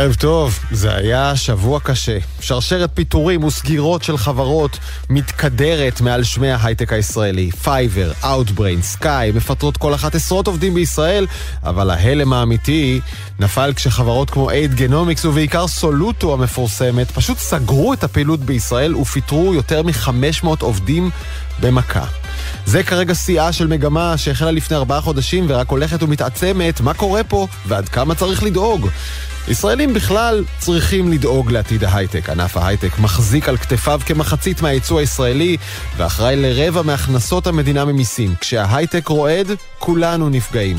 ערב טוב, זה היה שבוע קשה. שרשרת פיטורים וסגירות של חברות מתקדרת מעל שמי ההייטק הישראלי. פייבר, Outbrain, סקאי, מפטרות כל אחת עשרות עובדים בישראל, אבל ההלם האמיתי נפל כשחברות כמו אייד גנומיקס ובעיקר סולוטו המפורסמת פשוט סגרו את הפעילות בישראל ופיטרו יותר מ-500 עובדים במכה. זה כרגע שיאה של מגמה שהחלה לפני ארבעה חודשים ורק הולכת ומתעצמת. מה קורה פה ועד כמה צריך לדאוג? ישראלים בכלל צריכים לדאוג לעתיד ההייטק. ענף ההייטק מחזיק על כתפיו כמחצית מהייצוא הישראלי ואחראי לרבע מהכנסות המדינה ממיסים. כשההייטק רועד, כולנו נפגעים.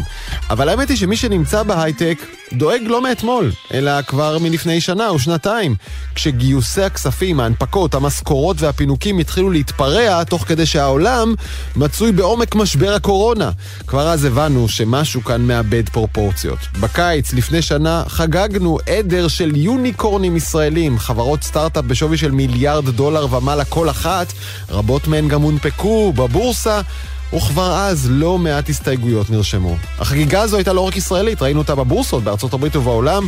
אבל האמת היא שמי שנמצא בהייטק דואג לא מאתמול, אלא כבר מלפני שנה או שנתיים, כשגיוסי הכספים, ההנפקות, המשכורות והפינוקים התחילו להתפרע תוך כדי שהעולם מצוי בעומק משבר הקורונה. כבר אז הבנו שמשהו כאן מאבד פרופורציות. בקיץ, לפני שנה, חגגנו עדר של יוניקורנים ישראלים, חברות סטארט-אפ בשווי של מיליארד דולר ומעלה כל אחת, רבות מהן גם הונפקו בבורסה. וכבר אז לא מעט הסתייגויות נרשמו. החגיגה הזו הייתה לא רק ישראלית, ראינו אותה בבורסות בארצות הברית ובעולם,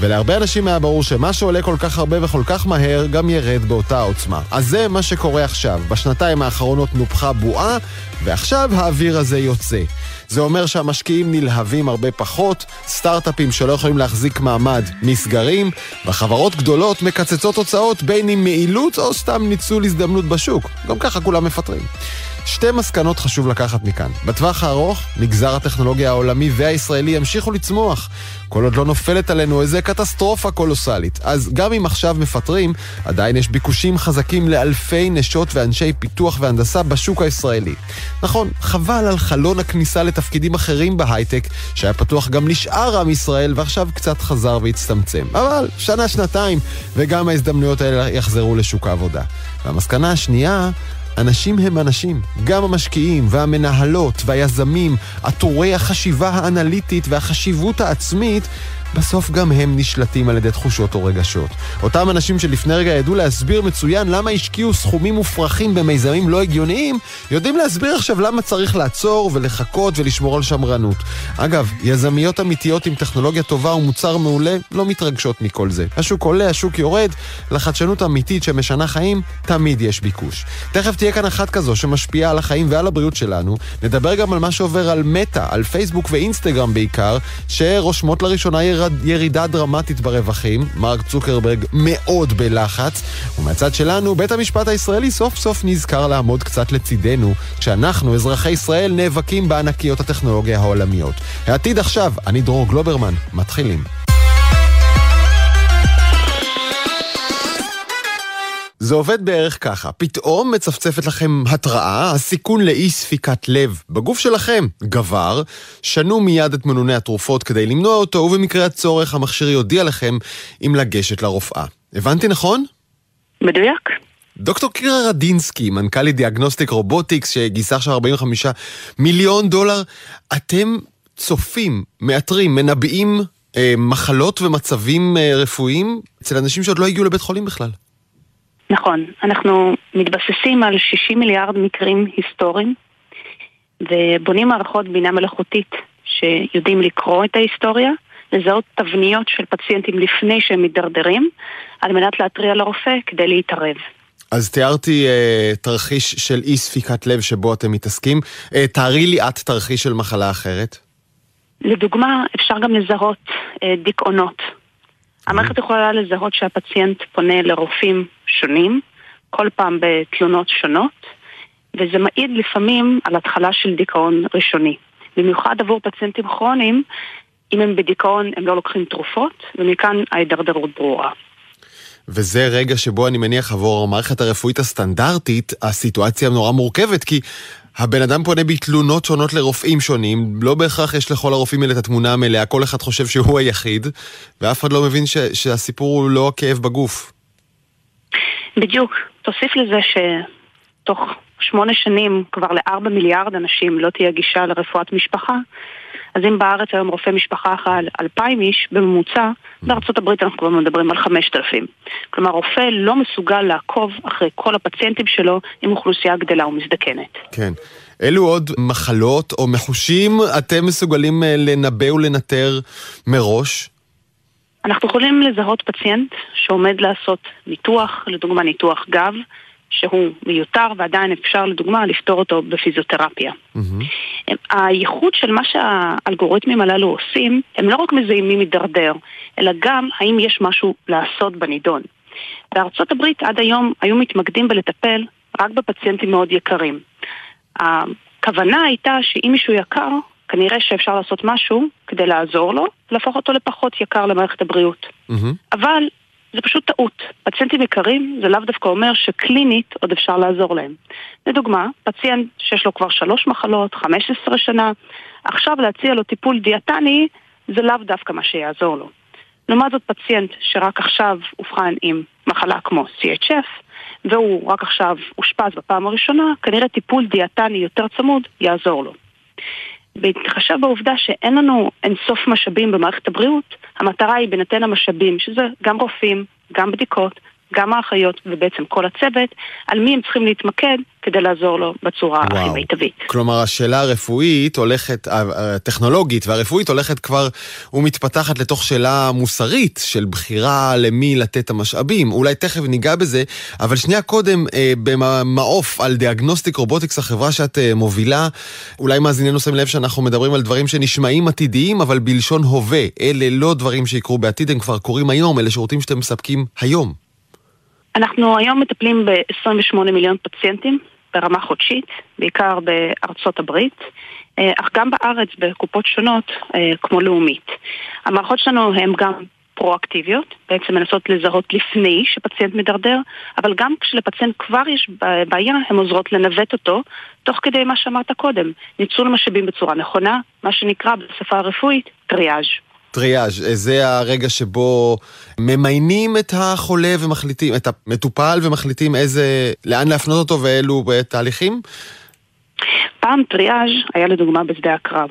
ולהרבה אנשים היה ברור שמה שעולה כל כך הרבה וכל כך מהר, גם ירד באותה עוצמה. אז זה מה שקורה עכשיו. בשנתיים האחרונות נופחה בועה, ועכשיו האוויר הזה יוצא. זה אומר שהמשקיעים נלהבים הרבה פחות, סטארט-אפים שלא יכולים להחזיק מעמד נסגרים, וחברות גדולות מקצצות הוצאות בין אם מעילות או סתם ניצול הזדמנות בשוק. גם ככה כולם מפטרים. שתי מסקנות חשוב לקחת מכאן. בטווח הארוך, מגזר הטכנולוגיה העולמי והישראלי ימשיכו לצמוח, כל עוד לא נופלת עלינו איזה קטסטרופה קולוסלית. אז גם אם עכשיו מפטרים, עדיין יש ביקושים חזקים לאלפי נשות ואנשי פיתוח והנדסה בשוק הישראלי. נכון, חבל על חלון הכניסה לתפקידים אחרים בהייטק, שהיה פתוח גם לשאר עם ישראל, ועכשיו קצת חזר והצטמצם. אבל שנה-שנתיים, וגם ההזדמנויות האלה יחזרו לשוק העבודה. והמסקנה השנייה, אנשים הם אנשים, גם המשקיעים והמנהלות והיזמים, עטורי החשיבה האנליטית והחשיבות העצמית, בסוף גם הם נשלטים על ידי תחושות או רגשות. אותם אנשים שלפני רגע ידעו להסביר מצוין למה השקיעו סכומים מופרכים במיזמים לא הגיוניים, יודעים להסביר עכשיו למה צריך לעצור ולחכות ולשמור על שמרנות. אגב, יזמיות אמיתיות עם טכנולוגיה טובה ומוצר מעולה לא מתרגשות מכל זה. השוק עולה, השוק יורד, לחדשנות אמיתית שמשנה חיים, תמיד יש ביקוש. תכף תהיה כאן אחת כזו שמשפיעה על החיים ועל הבריאות שלנו. נדבר גם על מה שעובר על מטא, על פייסבוק ואינסטגרם בעיקר, שרושמות לראשונה. ירידה דרמטית ברווחים, מרק צוקרברג מאוד בלחץ, ומהצד שלנו, בית המשפט הישראלי סוף סוף נזכר לעמוד קצת לצידנו, כשאנחנו, אזרחי ישראל, נאבקים בענקיות הטכנולוגיה העולמיות. העתיד עכשיו, אני דרור גלוברמן, מתחילים. זה עובד בערך ככה, פתאום מצפצפת לכם התראה, הסיכון לאי ספיקת לב בגוף שלכם גבר, שנו מיד את מנוני התרופות כדי למנוע אותו, ובמקרה הצורך המכשיר יודיע לכם אם לגשת לרופאה. הבנתי נכון? מדויק. דוקטור קירה רדינסקי, מנכ"לית דיאגנוסטיק רובוטיקס, שגייסה עכשיו 45 מיליון דולר, אתם צופים, מאתרים, מנבאים אה, מחלות ומצבים אה, רפואיים אצל אנשים שעוד לא הגיעו לבית חולים בכלל. נכון, אנחנו מתבססים על 60 מיליארד מקרים היסטוריים ובונים מערכות בינה מלאכותית שיודעים לקרוא את ההיסטוריה, לזהות תבניות של פציינטים לפני שהם מידרדרים, על מנת להתריע לרופא כדי להתערב. אז תיארתי uh, תרחיש של אי ספיקת לב שבו אתם מתעסקים. Uh, תארי לי את תרחיש של מחלה אחרת. לדוגמה, אפשר גם לזהות uh, דיכאונות. המערכת יכולה לזהות שהפציינט פונה לרופאים שונים, כל פעם בתלונות שונות, וזה מעיד לפעמים על התחלה של דיכאון ראשוני. במיוחד עבור פציינטים כרוניים, אם הם בדיכאון הם לא לוקחים תרופות, ומכאן ההידרדרות ברורה. וזה רגע שבו אני מניח עבור המערכת הרפואית הסטנדרטית, הסיטואציה נורא מורכבת, כי הבן אדם פונה בתלונות שונות לרופאים שונים, לא בהכרח יש לכל הרופאים האלה את התמונה המלאה, כל אחד חושב שהוא היחיד, ואף אחד לא מבין ש, שהסיפור הוא לא הכאב בגוף. בדיוק. תוסיף לזה שתוך שמונה שנים כבר לארבע מיליארד אנשים לא תהיה גישה לרפואת משפחה, אז אם בארץ היום רופא משפחה אחראי על אלפיים איש בממוצע, בארצות הברית אנחנו כבר מדברים על חמשת אלפים. כלומר, רופא לא מסוגל לעקוב אחרי כל הפציינטים שלו עם אוכלוסייה גדלה ומזדקנת. כן. אילו עוד מחלות או מחושים אתם מסוגלים אה, לנבא ולנטר מראש? אנחנו יכולים לזהות פציינט שעומד לעשות ניתוח, לדוגמה ניתוח גב, שהוא מיותר ועדיין אפשר לדוגמה לפתור אותו בפיזיותרפיה. Mm-hmm. הייחוד של מה שהאלגוריתמים הללו עושים, הם לא רק מזהים מי מידרדר, אלא גם האם יש משהו לעשות בנידון. בארצות הברית עד היום היו מתמקדים בלטפל רק בפציינטים מאוד יקרים. הכוונה הייתה שאם מישהו יקר, כנראה שאפשר לעשות משהו כדי לעזור לו, להפוך אותו לפחות יקר למערכת הבריאות. Mm-hmm. אבל זה פשוט טעות. פציינטים יקרים זה לאו דווקא אומר שקלינית עוד אפשר לעזור להם. לדוגמה, פציינט שיש לו כבר שלוש מחלות, 15 שנה, עכשיו להציע לו טיפול דיאטני זה לאו דווקא מה שיעזור לו. לעומת זאת פציינט שרק עכשיו אובחן עם מחלה כמו CHF, והוא רק עכשיו אושפז בפעם הראשונה, כנראה טיפול דיאטני יותר צמוד יעזור לו. בהתחשב בעובדה שאין לנו אינסוף משאבים במערכת הבריאות, המטרה היא בהינתן המשאבים, שזה גם רופאים, גם בדיקות, גם האחיות ובעצם כל הצוות, על מי הם צריכים להתמקד כדי לעזור לו בצורה וואו. הכי מיטבית. כלומר, השאלה הרפואית הולכת, הטכנולוגית והרפואית הולכת כבר ומתפתחת לתוך שאלה מוסרית של בחירה למי לתת את המשאבים. אולי תכף ניגע בזה, אבל שנייה קודם, אה, במעוף על דיאגנוסטיק רובוטיקס, החברה שאת אה, מובילה, אולי מאזיננו שמים לב שאנחנו מדברים על דברים שנשמעים עתידיים, אבל בלשון הווה. אלה לא דברים שיקרו בעתיד, הם כבר קורים היום, אלה שירותים שאתם מספקים היום. אנחנו היום מטפלים ב-28 מיליון פציינטים ברמה חודשית, בעיקר בארצות הברית, אה, אך גם בארץ בקופות שונות אה, כמו לאומית. המערכות שלנו הן גם פרואקטיביות, בעצם מנסות לזהות לפני שפציינט מדרדר, אבל גם כשלפציינט כבר יש בעיה, הן עוזרות לנווט אותו, תוך כדי מה שאמרת קודם, ניצול משאבים בצורה נכונה, מה שנקרא בשפה הרפואית טריאז'. טריאז', זה הרגע שבו ממיינים את החולה ומחליטים, את המטופל ומחליטים איזה, לאן להפנות אותו ואילו תהליכים? פעם טריאז' היה לדוגמה בשדה הקרב.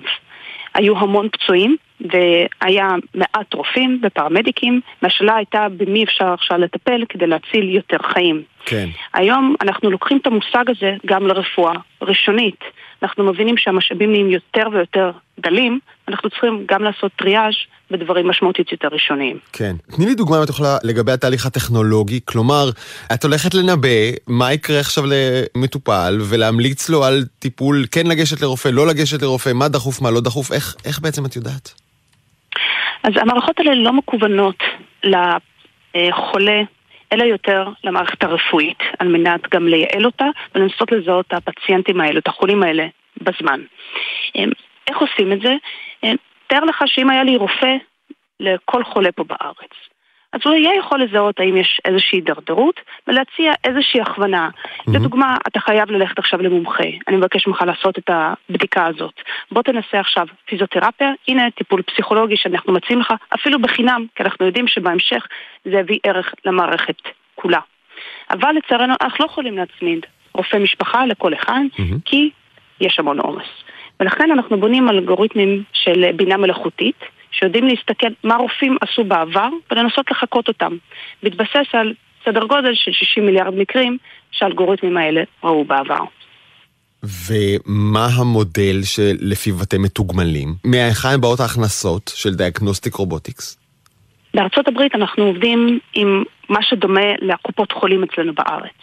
היו המון פצועים והיה מעט רופאים ופרמדיקים, והשאלה הייתה במי אפשר עכשיו לטפל כדי להציל יותר חיים. כן. היום אנחנו לוקחים את המושג הזה גם לרפואה ראשונית. אנחנו מבינים שהמשאבים נהיים יותר ויותר דלים, אנחנו צריכים גם לעשות טריאז' בדברים משמעותית יותר ראשוניים. כן. תני לי דוגמה אם את יכולה לגבי התהליך הטכנולוגי, כלומר, את הולכת לנבא מה יקרה עכשיו למטופל ולהמליץ לו על טיפול, כן לגשת לרופא, לא לגשת לרופא, מה דחוף, מה לא דחוף, איך, איך בעצם את יודעת? אז המערכות האלה לא מקוונות לחולה אלא יותר למערכת הרפואית, על מנת גם לייעל אותה ולנסות לזהות את הפציינטים האלה, את החולים האלה, בזמן. אמ, איך עושים את זה? תאר לך שאם היה לי רופא לכל חולה פה בארץ, אז הוא יהיה יכול לזהות האם יש איזושהי הידרדרות ולהציע איזושהי הכוונה. Mm-hmm. לדוגמה, אתה חייב ללכת עכשיו למומחה, אני מבקש ממך לעשות את הבדיקה הזאת. בוא תנסה עכשיו פיזיותרפיה, הנה טיפול פסיכולוגי שאנחנו מציעים לך, אפילו בחינם, כי אנחנו יודעים שבהמשך זה יביא ערך למערכת כולה. אבל לצערנו אנחנו לא יכולים להצמיד רופא משפחה לכל אחד, mm-hmm. כי יש המון עומס. ולכן אנחנו בונים אלגוריתמים של בינה מלאכותית, שיודעים להסתכל מה רופאים עשו בעבר ולנסות לחקות אותם. בהתבסס על סדר גודל של 60 מיליארד מקרים שהאלגוריתמים האלה ראו בעבר. ומה המודל שלפיו אתם מתוגמלים? מהיכן באות ההכנסות של דיאגנוסטיק רובוטיקס? בארצות הברית אנחנו עובדים עם מה שדומה לקופות חולים אצלנו בארץ.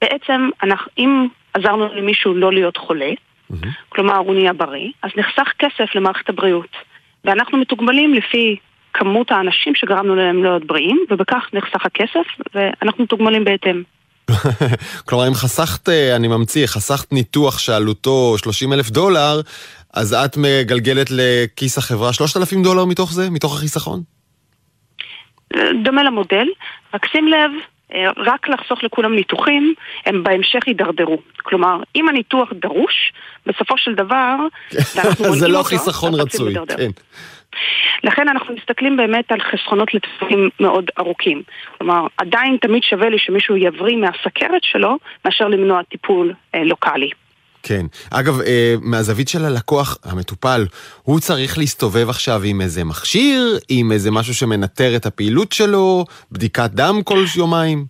בעצם, אנחנו, אם עזרנו למישהו לא להיות חולה, mm-hmm. כלומר הוא נהיה בריא, אז נחסך כסף למערכת הבריאות. ואנחנו מתוגמלים לפי כמות האנשים שגרמנו להם להיות בריאים, ובכך נחסך הכסף, ואנחנו מתוגמלים בהתאם. כלומר, אם חסכת, אה, אני ממציא, חסכת ניתוח שעלותו 30 אלף דולר, אז את מגלגלת לכיס החברה 3,000 דולר מתוך זה? מתוך החיסכון? דומה למודל, רק שים לב, רק לחסוך לכולם ניתוחים, הם בהמשך יידרדרו. כלומר, אם הניתוח דרוש, בסופו של דבר, זה לא חיסכון רצוי, כן. לכן אנחנו מסתכלים באמת על חסכונות לטווחים מאוד ארוכים. כלומר, עדיין תמיד שווה לי שמישהו יבריא מהסכרת שלו, מאשר למנוע טיפול אה, לוקאלי. כן. אגב, אה, מהזווית של הלקוח, המטופל, הוא צריך להסתובב עכשיו עם איזה מכשיר, עם איזה משהו שמנטר את הפעילות שלו, בדיקת דם כל יומיים?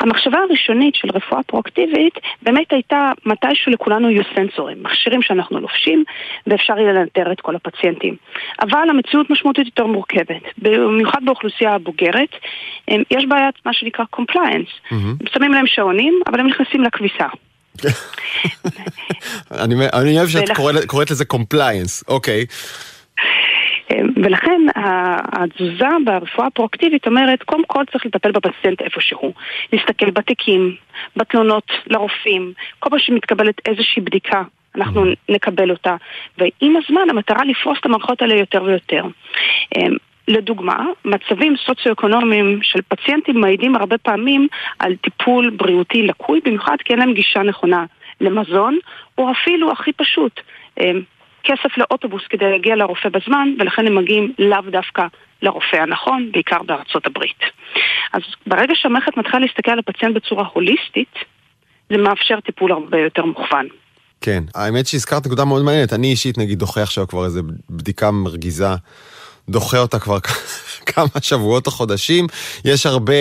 המחשבה הראשונית של רפואה פרואקטיבית באמת הייתה מתישהו לכולנו יהיו סנסורים, מכשירים שאנחנו לובשים ואפשר יהיה לנטר את כל הפציינטים. אבל המציאות משמעותית יותר מורכבת, במיוחד באוכלוסייה הבוגרת, יש בעיית מה שנקרא compliance. Mm-hmm. שמים להם שעונים, אבל הם נכנסים לכביסה. אני אוהב שאת קוראת לזה compliance, אוקיי. ולכן התזוזה ברפואה הפרואקטיבית אומרת, קודם כל צריך לטפל בפציינט איפה שהוא. להסתכל בתיקים, בתלונות לרופאים, כל פעם שמתקבלת איזושהי בדיקה, אנחנו נקבל אותה. ועם הזמן המטרה לפרוס את המערכות האלה יותר ויותר. לדוגמה, מצבים סוציו-אקונומיים של פציינטים מעידים הרבה פעמים על טיפול בריאותי לקוי, במיוחד כי אין להם גישה נכונה למזון, או אפילו הכי פשוט, כסף לאוטובוס כדי להגיע לרופא בזמן, ולכן הם מגיעים לאו דווקא לרופא הנכון, בעיקר בארצות הברית. אז ברגע שהמערכת מתחילה להסתכל על הפציינט בצורה הוליסטית, זה מאפשר טיפול הרבה יותר מוכוון. כן, האמת שהזכרת נקודה מאוד מעניינת. אני אישית נגיד דוחה עכשיו כבר איזה בדיקה מרגיזה. דוחה אותה כבר כמה שבועות או חודשים. יש הרבה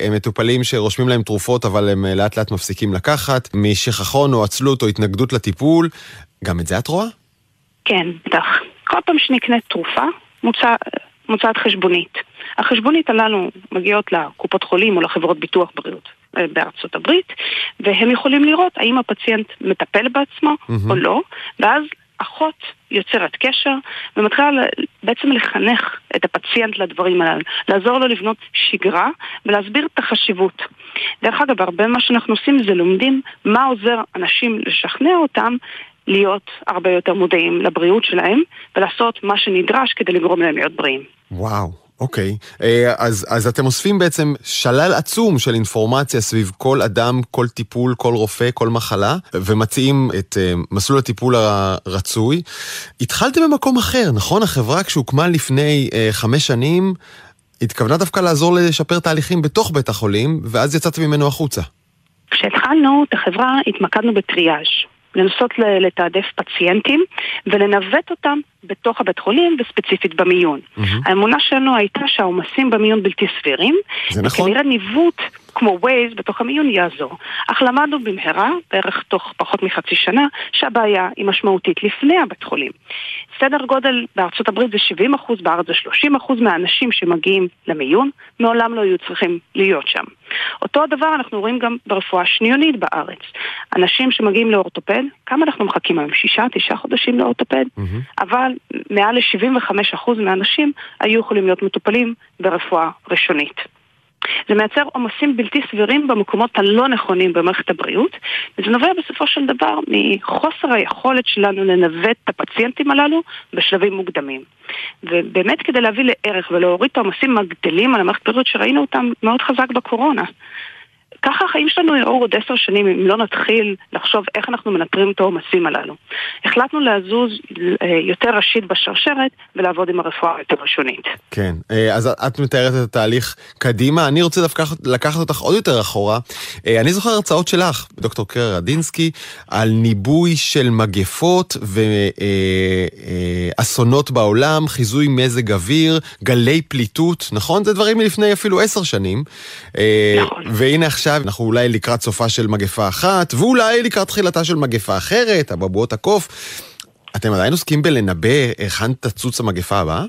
אה, מטופלים שרושמים להם תרופות, אבל הם אה, לאט לאט מפסיקים לקחת, משכחון או עצלות או התנגדות לטיפול. גם את זה את רואה? כן, בטח. כל פעם שנקנית תרופה, מוצע, מוצעת חשבונית. החשבונית הללו מגיעות לקופות חולים או לחברות ביטוח בריאות אה, בארצות הברית, והם יכולים לראות האם הפציינט מטפל בעצמו mm-hmm. או לא, ואז אחות יוצרת קשר ומתחילה בעצם לחנך את הפציינט לדברים הללו, לעזור לו לבנות שגרה ולהסביר את החשיבות. דרך אגב, הרבה ממה שאנחנו עושים זה לומדים מה עוזר אנשים לשכנע אותם להיות הרבה יותר מודעים לבריאות שלהם ולעשות מה שנדרש כדי לגרום להם להיות בריאים. וואו. אוקיי, אה, אז, אז אתם אוספים בעצם שלל עצום של אינפורמציה סביב כל אדם, כל טיפול, כל רופא, כל מחלה, ומציעים את אה, מסלול הטיפול הרצוי. התחלתם במקום אחר, נכון? החברה כשהוקמה לפני אה, חמש שנים, התכוונה דווקא לעזור לשפר תהליכים בתוך בית החולים, ואז יצאתם ממנו החוצה. כשהתחלנו את החברה התמקדנו בטריאז'. לנסות לתעדף פציינטים ולנווט אותם בתוך הבית חולים וספציפית במיון. Mm-hmm. האמונה שלנו הייתה שהעומסים במיון בלתי סבירים. זה נכון. וכנראה ניווט כמו ווייז בתוך המיון יעזור. אך למדנו במהרה, בערך תוך פחות מחצי שנה, שהבעיה היא משמעותית לפני הבית חולים. סדר גודל בארצות הברית זה 70 אחוז, בארץ זה 30 אחוז מהאנשים שמגיעים למיון, מעולם לא היו צריכים להיות שם. אותו הדבר אנחנו רואים גם ברפואה שניונית בארץ. אנשים שמגיעים לאורתופד, כמה אנחנו מחכים היום? שישה, תשעה חודשים לאורתופד? Mm-hmm. אבל מעל ל-75% מהאנשים היו יכולים להיות מטופלים ברפואה ראשונית. זה מייצר עומסים בלתי סבירים במקומות הלא נכונים במערכת הבריאות, וזה נובע בסופו של דבר מחוסר היכולת שלנו לנווט את הפציינטים הללו בשלבים מוקדמים. ובאמת כדי להביא לערך ולהוריד את העומסים הגדלים על המערכת הבריאות שראינו אותם מאוד חזק בקורונה. ככה החיים שלנו יראו עוד עשר שנים אם לא נתחיל לחשוב איך אנחנו מנטרים את העומסים הללו. החלטנו לזוז אה, יותר ראשית בשרשרת ולעבוד עם הרפואה היותר ראשונית. כן, אה, אז את מתארת את התהליך קדימה, אני רוצה דווקא לקחת אותך עוד יותר אחורה. אה, אני זוכר הרצאות שלך, דוקטור קירה רדינסקי, על ניבוי של מגפות ואסונות בעולם, חיזוי מזג אוויר, גלי פליטות, נכון? זה דברים מלפני אפילו עשר שנים. נכון. והנה עכשיו... עכשיו אנחנו אולי לקראת סופה של מגפה אחת, ואולי לקראת תחילתה של מגפה אחרת, אבעבועות הקוף. אתם עדיין עוסקים בלנבא היכן תצוץ המגפה הבאה?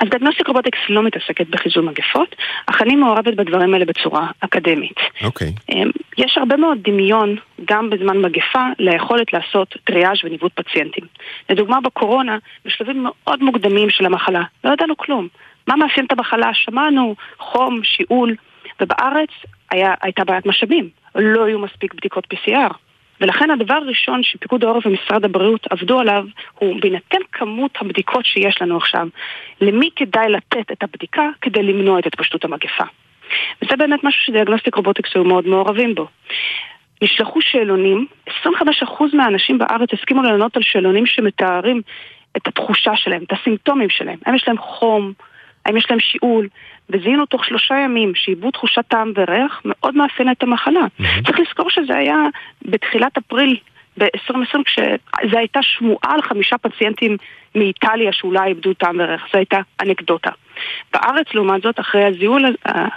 אז דיאגנוסטיק רובוטיקס לא מתעסקת בחיזוי מגפות, אך אני מעורבת בדברים האלה בצורה אקדמית. אוקיי. Okay. אמ, יש הרבה מאוד דמיון, גם בזמן מגפה, ליכולת לעשות טריאז' וניווט פציינטים. לדוגמה בקורונה, בשלבים מאוד מוקדמים של המחלה, לא ידענו כלום. מה מאפיין את המחלה? שמענו חום, שיעול. ובארץ היה, הייתה בעיית משאבים, לא היו מספיק בדיקות PCR. ולכן הדבר הראשון שפיקוד העורף ומשרד הבריאות עבדו עליו הוא בהינתן כמות הבדיקות שיש לנו עכשיו, למי כדאי לתת את הבדיקה כדי למנוע את התפשטות המגפה. וזה באמת משהו שדיאגנוסטיק רובוטיקס היו מאוד מעורבים בו. נשלחו שאלונים, 25% מהאנשים בארץ הסכימו לענות על שאלונים שמתארים את התחושה שלהם, את הסימפטומים שלהם. האם יש להם חום, האם יש להם שיעול, וזיהינו תוך שלושה ימים שאיבוד תחושת טעם וריח מאוד מאפיין את המחלה. Mm-hmm. צריך לזכור שזה היה בתחילת אפריל ב-2020, כשזו הייתה שמועה על חמישה פציינטים מאיטליה שאולי איבדו טעם וריח, זו הייתה אנקדוטה. בארץ, לעומת זאת, אחרי הזיהוי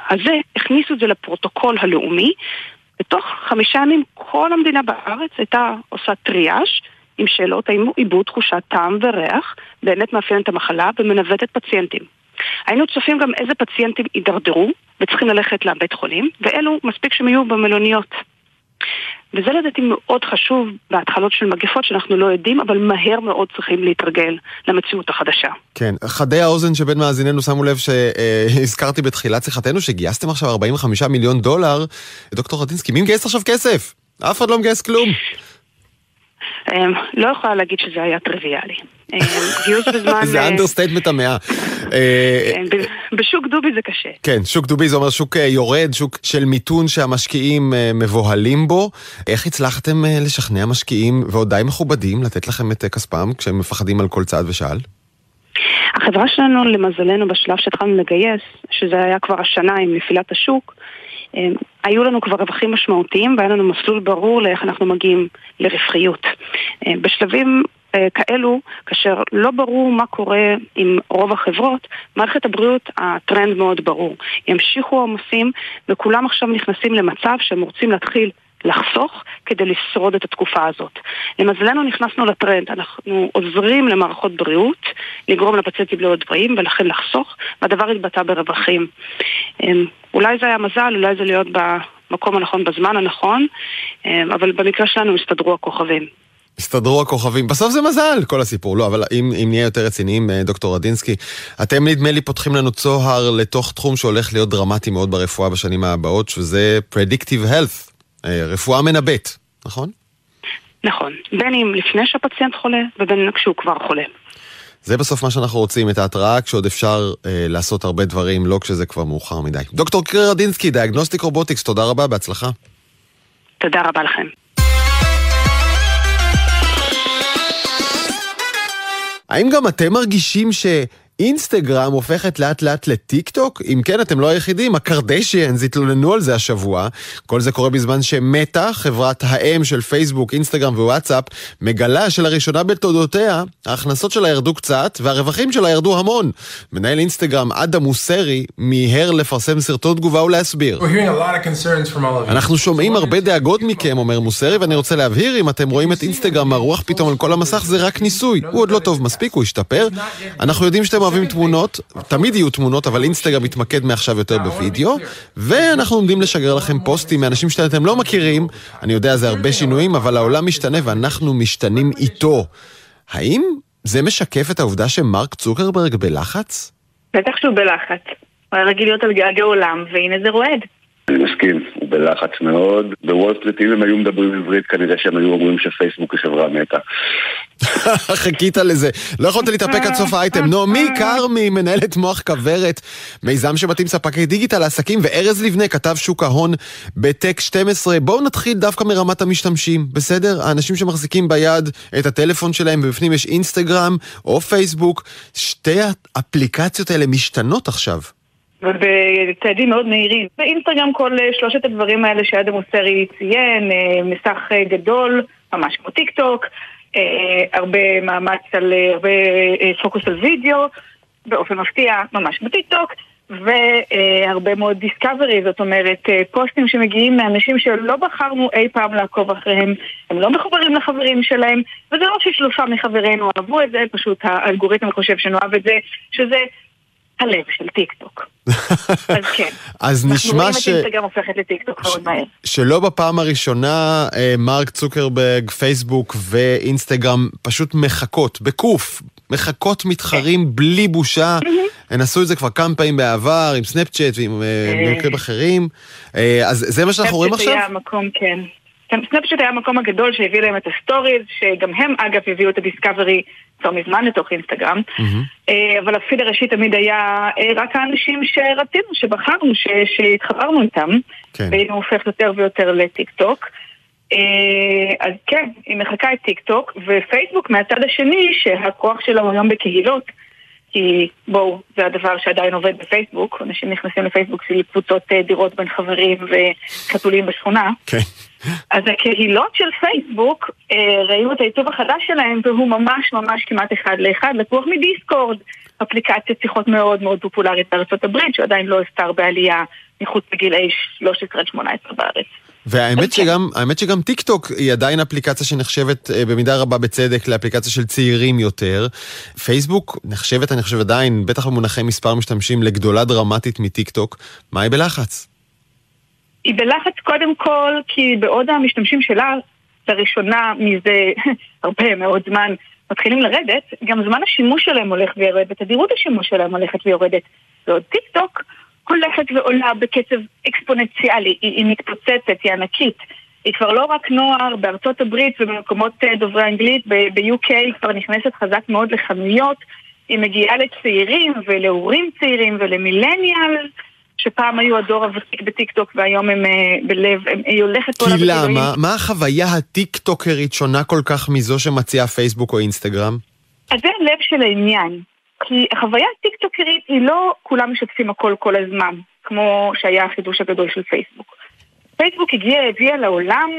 הזה, הכניסו את זה לפרוטוקול הלאומי. בתוך חמישה ימים כל המדינה בארץ הייתה עושה טריאז' עם שאלות האם איבוד תחושת טעם וריח, באמת מאפיין את המחלה ומנווטת פציינטים. היינו צופים גם איזה פציינטים יידרדרו וצריכים ללכת לבית חולים, ואלו מספיק שהם יהיו במלוניות. וזה לדעתי מאוד חשוב בהתחלות של מגפות שאנחנו לא יודעים, אבל מהר מאוד צריכים להתרגל למציאות החדשה. כן, חדי האוזן שבין מאזיננו שמו לב שהזכרתי בתחילת שיחתנו שגייסתם עכשיו 45 מיליון דולר. דוקטור רדינסקי, מי מגייס עכשיו כסף? אף אחד לא מגייס כלום. אמ, לא יכולה להגיד שזה היה טריוויאלי. אמ, גיוס בזמן... זה understatement המאה. אה, כן, בשוק דובי זה קשה. כן, שוק דובי זה אומר שוק אה, יורד, שוק של מיתון שהמשקיעים אה, מבוהלים בו. איך הצלחתם לשכנע משקיעים ועוד די מכובדים לתת לכם את כספם כשהם מפחדים על כל צעד ושעל? החברה שלנו, למזלנו, בשלב שהתחלנו לגייס, שזה היה כבר השנה עם נפילת השוק, היו לנו כבר רווחים משמעותיים והיה לנו מסלול ברור לאיך אנחנו מגיעים לרווחיות. אמ, בשלבים אה, כאלו, כאשר לא ברור מה קורה עם רוב החברות, מערכת הבריאות הטרנד מאוד ברור. ימשיכו העומסים וכולם עכשיו נכנסים למצב שהם רוצים להתחיל לחסוך כדי לשרוד את התקופה הזאת. למזלנו נכנסנו לטרנד, אנחנו עוזרים למערכות בריאות לגרום לפציינטים להיות בריאים ולכן לחסוך, והדבר התבטא ברווחים. אמ, אולי זה היה מזל, אולי זה להיות במקום הנכון בזמן הנכון, אמ, אבל במקרה שלנו הסתדרו הכוכבים. הסתדרו הכוכבים. בסוף זה מזל, כל הסיפור. לא, אבל אם, אם נהיה יותר רציניים, אה, דוקטור רדינסקי, אתם נדמה לי פותחים לנו צוהר לתוך תחום שהולך להיות דרמטי מאוד ברפואה בשנים הבאות, שזה Predictive Health. אה, רפואה מנבאת, נכון? נכון, בין אם לפני שהפציינט חולה ובין כשהוא כבר חולה. זה בסוף מה שאנחנו רוצים, את ההתראה כשעוד אפשר אה, לעשות הרבה דברים, לא כשזה כבר מאוחר מדי. דוקטור קירה רדינסקי, דיאגנוסטיק רובוטיקס, תודה רבה, בהצלחה. תודה רבה לכם. האם גם אתם מרגישים ש... אינסטגרם הופכת לאט לאט לטיק טוק? אם כן, אתם לא היחידים, הקרדשיאנס התלוננו על זה השבוע. כל זה קורה בזמן שמטא, חברת האם של פייסבוק, אינסטגרם ווואטסאפ, מגלה שלראשונה בתולדותיה, ההכנסות שלה ירדו קצת, והרווחים שלה ירדו המון. מנהל אינסטגרם אדם מוסרי מיהר לפרסם סרטון תגובה ולהסביר. אנחנו שומעים הרבה דאגות מכם, אומר מוסרי, ואני רוצה להבהיר, אם אתם רואים את אינסטגרם מרוח פתאום על כל המסך, זה רק ניסוי. הוא עוד לא טוב מספיק, הוא השתפר. אנחנו יודעים שאתם אוהבים תמונות, תמיד יהיו תמונות, אבל אינסטגרם מתמקד מעכשיו יותר בווידאו, ואנחנו עומדים לשגר לכם פוסטים מאנשים שאתם לא מכירים, אני יודע, זה הרבה שינויים, אבל העולם משתנה ואנחנו משתנים איתו. האם זה משקף את העובדה שמרק צוקרברג בלחץ? בטח שהוא בלחץ. הוא היה רגיל להיות על גג העולם, והנה זה רועד. אני מסכים, הוא בלחץ מאוד. בוול סטריט, אם הם היו מדברים עברית, כנראה שהם היו אומרים שפייסבוק היא חברה מתה. חיכית לזה. לא יכולת להתאפק עד סוף האייטם. נעמי כרמי, מנהלת מוח כוורת, מיזם שמתאים ספקי דיגיטל לעסקים, וארז לבנה, כתב שוק ההון בטק 12. בואו נתחיל דווקא מרמת המשתמשים, בסדר? האנשים שמחזיקים ביד את הטלפון שלהם, ובפנים יש אינסטגרם או פייסבוק. שתי האפליקציות האלה משתנות עכשיו. ובצעדים מאוד מהירים. באינסטגרם כל אה, שלושת הדברים האלה שאדם מוסרי ציין, אה, מסך אה, גדול, ממש כמו טיק טוק, הרבה מאמץ על, הרבה פוקוס על וידאו, באופן מפתיע, ממש בטיק טוק. והרבה מאוד discovery, זאת אומרת פוסטים שמגיעים מאנשים שלא בחרנו אי פעם לעקוב אחריהם, הם לא מחוברים לחברים שלהם, וזה לא ששלושה מחברינו אהבו את זה, פשוט האלגוריתם חושב שנאהב את זה, שזה הלב של טיק טוק. אז כן. אז נשמע ש... אנחנו רואים את אינסטגרם הופכת לטיק טוק מאוד מהר. שלא בפעם הראשונה אה, מרק צוקרברג, פייסבוק ואינסטגרם פשוט מחקות, בקוף, מחקות מתחרים כן. בלי בושה. הן עשו את זה כבר כמה פעמים בעבר, עם סנאפצ'אט ועם אה, מקרים אחרים. אה, אז זה מה שאנחנו רואים עכשיו? סנאפצ'אט היה מקום, כן. סנאפצ'אט היה המקום הגדול שהביא להם את הסטוריז, שגם הם אגב הביאו את ה discovery כבר מזמן לתוך אינסטגרם, mm-hmm. אבל הפיד הראשי תמיד היה אה, רק האנשים שרצינו, שבחרנו, שהתחברנו איתם, כן. והנה הוא הופך יותר ויותר לטיק טוק. אה, אז כן, היא מחקה את טיק טוק, ופייסבוק מהצד השני, שהכוח שלו היום בקהילות, כי בואו, זה הדבר שעדיין עובד בפייסבוק, אנשים נכנסים לפייסבוק של קבוצות דירות בין חברים וחתולים בשכונה. כן. אז הקהילות של פייסבוק, אה, ראינו את העיצוב החדש שלהם, והוא ממש ממש כמעט אחד לאחד, לקוח מדיסקורד, אפליקציית שיחות מאוד מאוד פופולרית בארצות הברית, שעדיין לא הסתר בעלייה מחוץ לגילאי 13 עד 18 בארץ. והאמת שגם, האמת שגם טיק טוק היא עדיין אפליקציה שנחשבת אה, במידה רבה בצדק לאפליקציה של צעירים יותר. פייסבוק נחשבת, אני חושב עדיין, בטח במונחי מספר משתמשים, לגדולה דרמטית מטיק טוק. מה היא בלחץ? היא בלחץ קודם כל כי בעוד המשתמשים שלה, לראשונה מזה הרבה מאוד זמן, מתחילים לרדת, גם זמן השימוש שלהם הולך ויורד, ותדירות השימוש שלהם הולכת ויורדת. ועוד טיק טוק הולכת ועולה בקצב אקספוננציאלי, היא, היא מתפוצצת, היא ענקית. היא כבר לא רק נוער בארצות הברית ובמקומות אה, דוברי אנגלית, ב-UK היא כבר נכנסת חזק מאוד לחנויות, היא מגיעה לצעירים ולהורים צעירים ולמילניאל. שפעם היו הדור הוותיק בטיקטוק והיום הם אה, בלב, הם, היא הולכת כי למה? מה החוויה הטיקטוקרית שונה כל כך מזו שמציעה פייסבוק או אינסטגרם? אז זה הלב של העניין. כי החוויה הטיקטוקרית היא לא כולם משתפים הכל כל הזמן, כמו שהיה החידוש הגדול של פייסבוק. פייסבוק הגיעה, הביאה לעולם,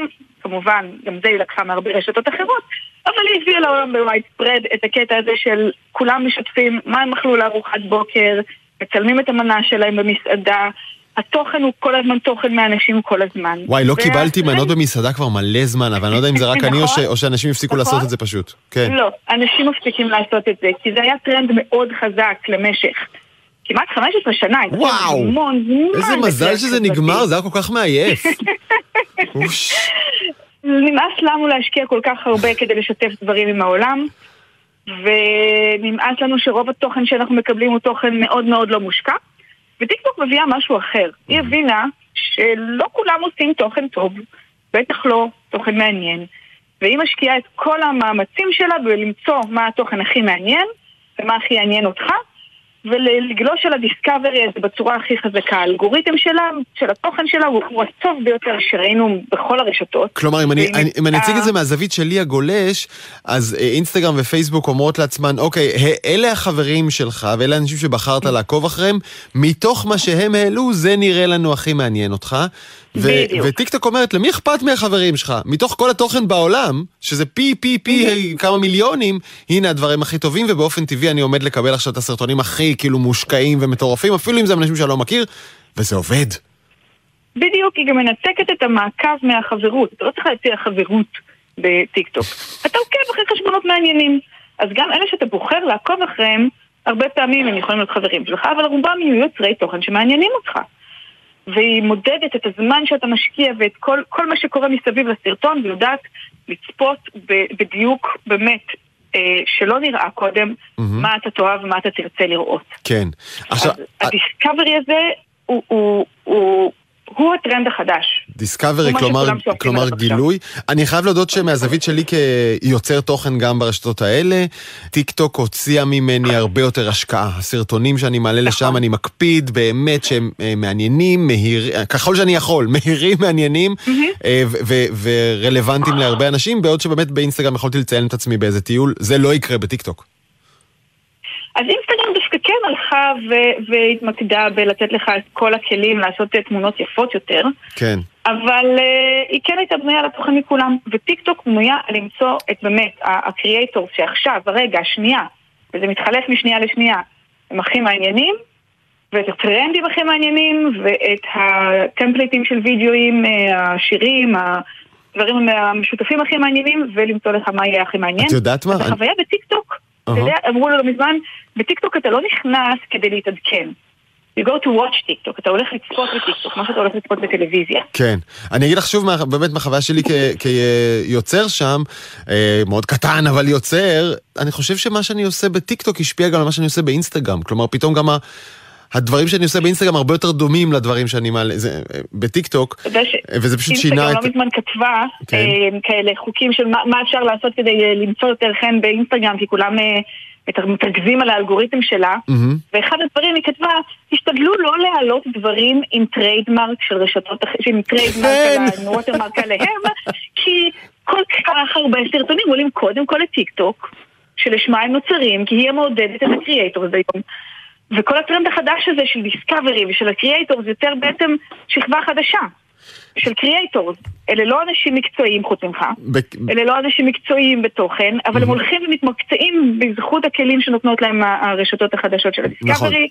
כמובן, גם זה היא לקחה מהרבה רשתות אחרות, אבל היא הביאה לעולם ב widespread את הקטע הזה של כולם משתפים מה הם אכלו לארוחת בוקר, מצלמים את המנה שלהם במסעדה, התוכן הוא כל הזמן תוכן מאנשים כל הזמן. וואי, לא קיבלתי מנות במסעדה כבר מלא זמן, אבל אני לא יודע אם זה רק אני נכון. או שאנשים הפסיקו נכון. לעשות את זה פשוט. כן. לא, אנשים מפסיקים לעשות את זה, כי זה היה טרנד מאוד חזק למשך. כמעט 15 שנה, וואו, איזה מזל שזה נגמר, זה היה כל כך מעייף. נמאס לנו להשקיע כל כך הרבה כדי לשתף דברים עם העולם. ונמאס לנו שרוב התוכן שאנחנו מקבלים הוא תוכן מאוד מאוד לא מושקע. וטיקטוק מביאה משהו אחר. היא הבינה שלא כולם עושים תוכן טוב, בטח לא תוכן מעניין. והיא משקיעה את כל המאמצים שלה בלמצוא מה התוכן הכי מעניין ומה הכי יעניין אותך, ולגלוש על הדיסקאברי הזה בצורה הכי חזקה. האלגוריתם שלה, של התוכן שלה, הוא הטוב ביותר שראינו בכל הרשתות. כלומר, אם אני, אני, אם אני אציג את זה מהזווית שלי הגולש, אז אה, אינסטגרם ופייסבוק אומרות לעצמן, אוקיי, אלה החברים שלך ואלה האנשים שבחרת לעקוב אחריהם, מתוך מה שהם העלו, זה נראה לנו הכי מעניין אותך. ו- וטיקטוק אומרת, למי אכפת מהחברים שלך? מתוך כל התוכן בעולם, שזה פי פי פי כמה מיליונים, הנה הדברים הכי טובים, ובאופן טבעי אני עומד לקבל עכשיו את הסרטונים הכי כאילו מושקעים ומטורפים, אפילו אם זה אנשים שאני לא מכיר, וזה עובד. בדיוק, היא גם מנתקת את המעקב מהחברות. אתה לא צריך להציע חברות בטיקטוק. אתה עוקב אחרי חשבונות מעניינים. אז גם אלה שאתה בוחר לעקוב אחריהם, הרבה פעמים הם יכולים להיות חברים שלך, אבל רובם יהיו יוצרי תוכן שמעניינים אותך. והיא מודדת את הזמן שאתה משקיע ואת כל, כל מה שקורה מסביב לסרטון, ויודעת לצפות בדיוק באמת אה, שלא נראה קודם mm-hmm. מה אתה תאהב ומה אתה תרצה לראות. כן. עכשיו... ה discovery הזה הוא, הוא, הוא, הוא הטרנד החדש. discovery, כלומר, כלומר גילוי. אני חייב להודות שמהזווית שלי כיוצר תוכן גם ברשתות האלה, טיק טוק הוציאה ממני הרבה יותר השקעה. הסרטונים שאני מעלה לשם, נכון. אני מקפיד באמת שהם אה, מעניינים, מהיר, ככל שאני יכול, מהירים, מעניינים אה, ורלוונטיים להרבה אנשים, בעוד שבאמת באינסטגרם יכולתי לציין את עצמי באיזה טיול, זה לא יקרה בטיק טוק. אז אינסטגרם דווקא כן הלכה ו- והתמקדה בלתת לך את כל הכלים לעשות תמונות יפות יותר. כן. אבל uh, היא כן הייתה בנויה לתוכן מכולם, וטיק טוק בנויה למצוא את באמת הקריאייטור שעכשיו, הרגע, השנייה, וזה מתחלף משנייה לשנייה, הם הכי מעניינים, ואת הטרנדים הכי מעניינים, ואת הטמפליטים של וידאוים, אה, השירים, הדברים המשותפים הכי מעניינים, ולמצוא לך מה יהיה הכי מעניין. את יודעת מה? החוויה בטיק טוק אתה יודע, אמרו לו לא מזמן, בטיקטוק אתה לא נכנס כדי להתעדכן. You go to watch טיקטוק, אתה הולך לצפות בטיקטוק, מה שאתה הולך לצפות בטלוויזיה. כן. אני אגיד לך שוב, באמת מהחוויה שלי כיוצר שם, אה, מאוד קטן אבל יוצר, אני חושב שמה שאני עושה בטיקטוק השפיע גם על מה שאני עושה באינסטגרם. כלומר, פתאום גם הדברים שאני עושה באינסטגרם הרבה יותר דומים לדברים שאני מעלה בטיקטוק, וזה פשוט שינה את... אינסטגרם לא מזמן כתבה כן. אה, כאלה חוקים של מה אפשר לעשות כדי אה, למצוא יותר חן באינסטגרם, כי כולם אה, מתרכזים על האלגוריתם שלה, ואחד הדברים היא כתבה, תשתדלו לא להעלות דברים עם trademark של רשתות, עם trademark של ה watermark עליהם, כי כל כך הרבה סרטונים עולים קודם כל לטיקטוק, שלשמה הם נוצרים, כי היא המעודדת את ה creator הזה היום. וכל הטרנד החדש הזה של discovery ושל ה creator זה יותר בעצם שכבה חדשה. של creators. אלה לא אנשים מקצועיים חוץ ממך, ב- אלה לא אנשים מקצועיים בתוכן, אבל הם הולכים ומתמקצעים בזכות הכלים שנותנות להם הרשתות החדשות של ה discovery,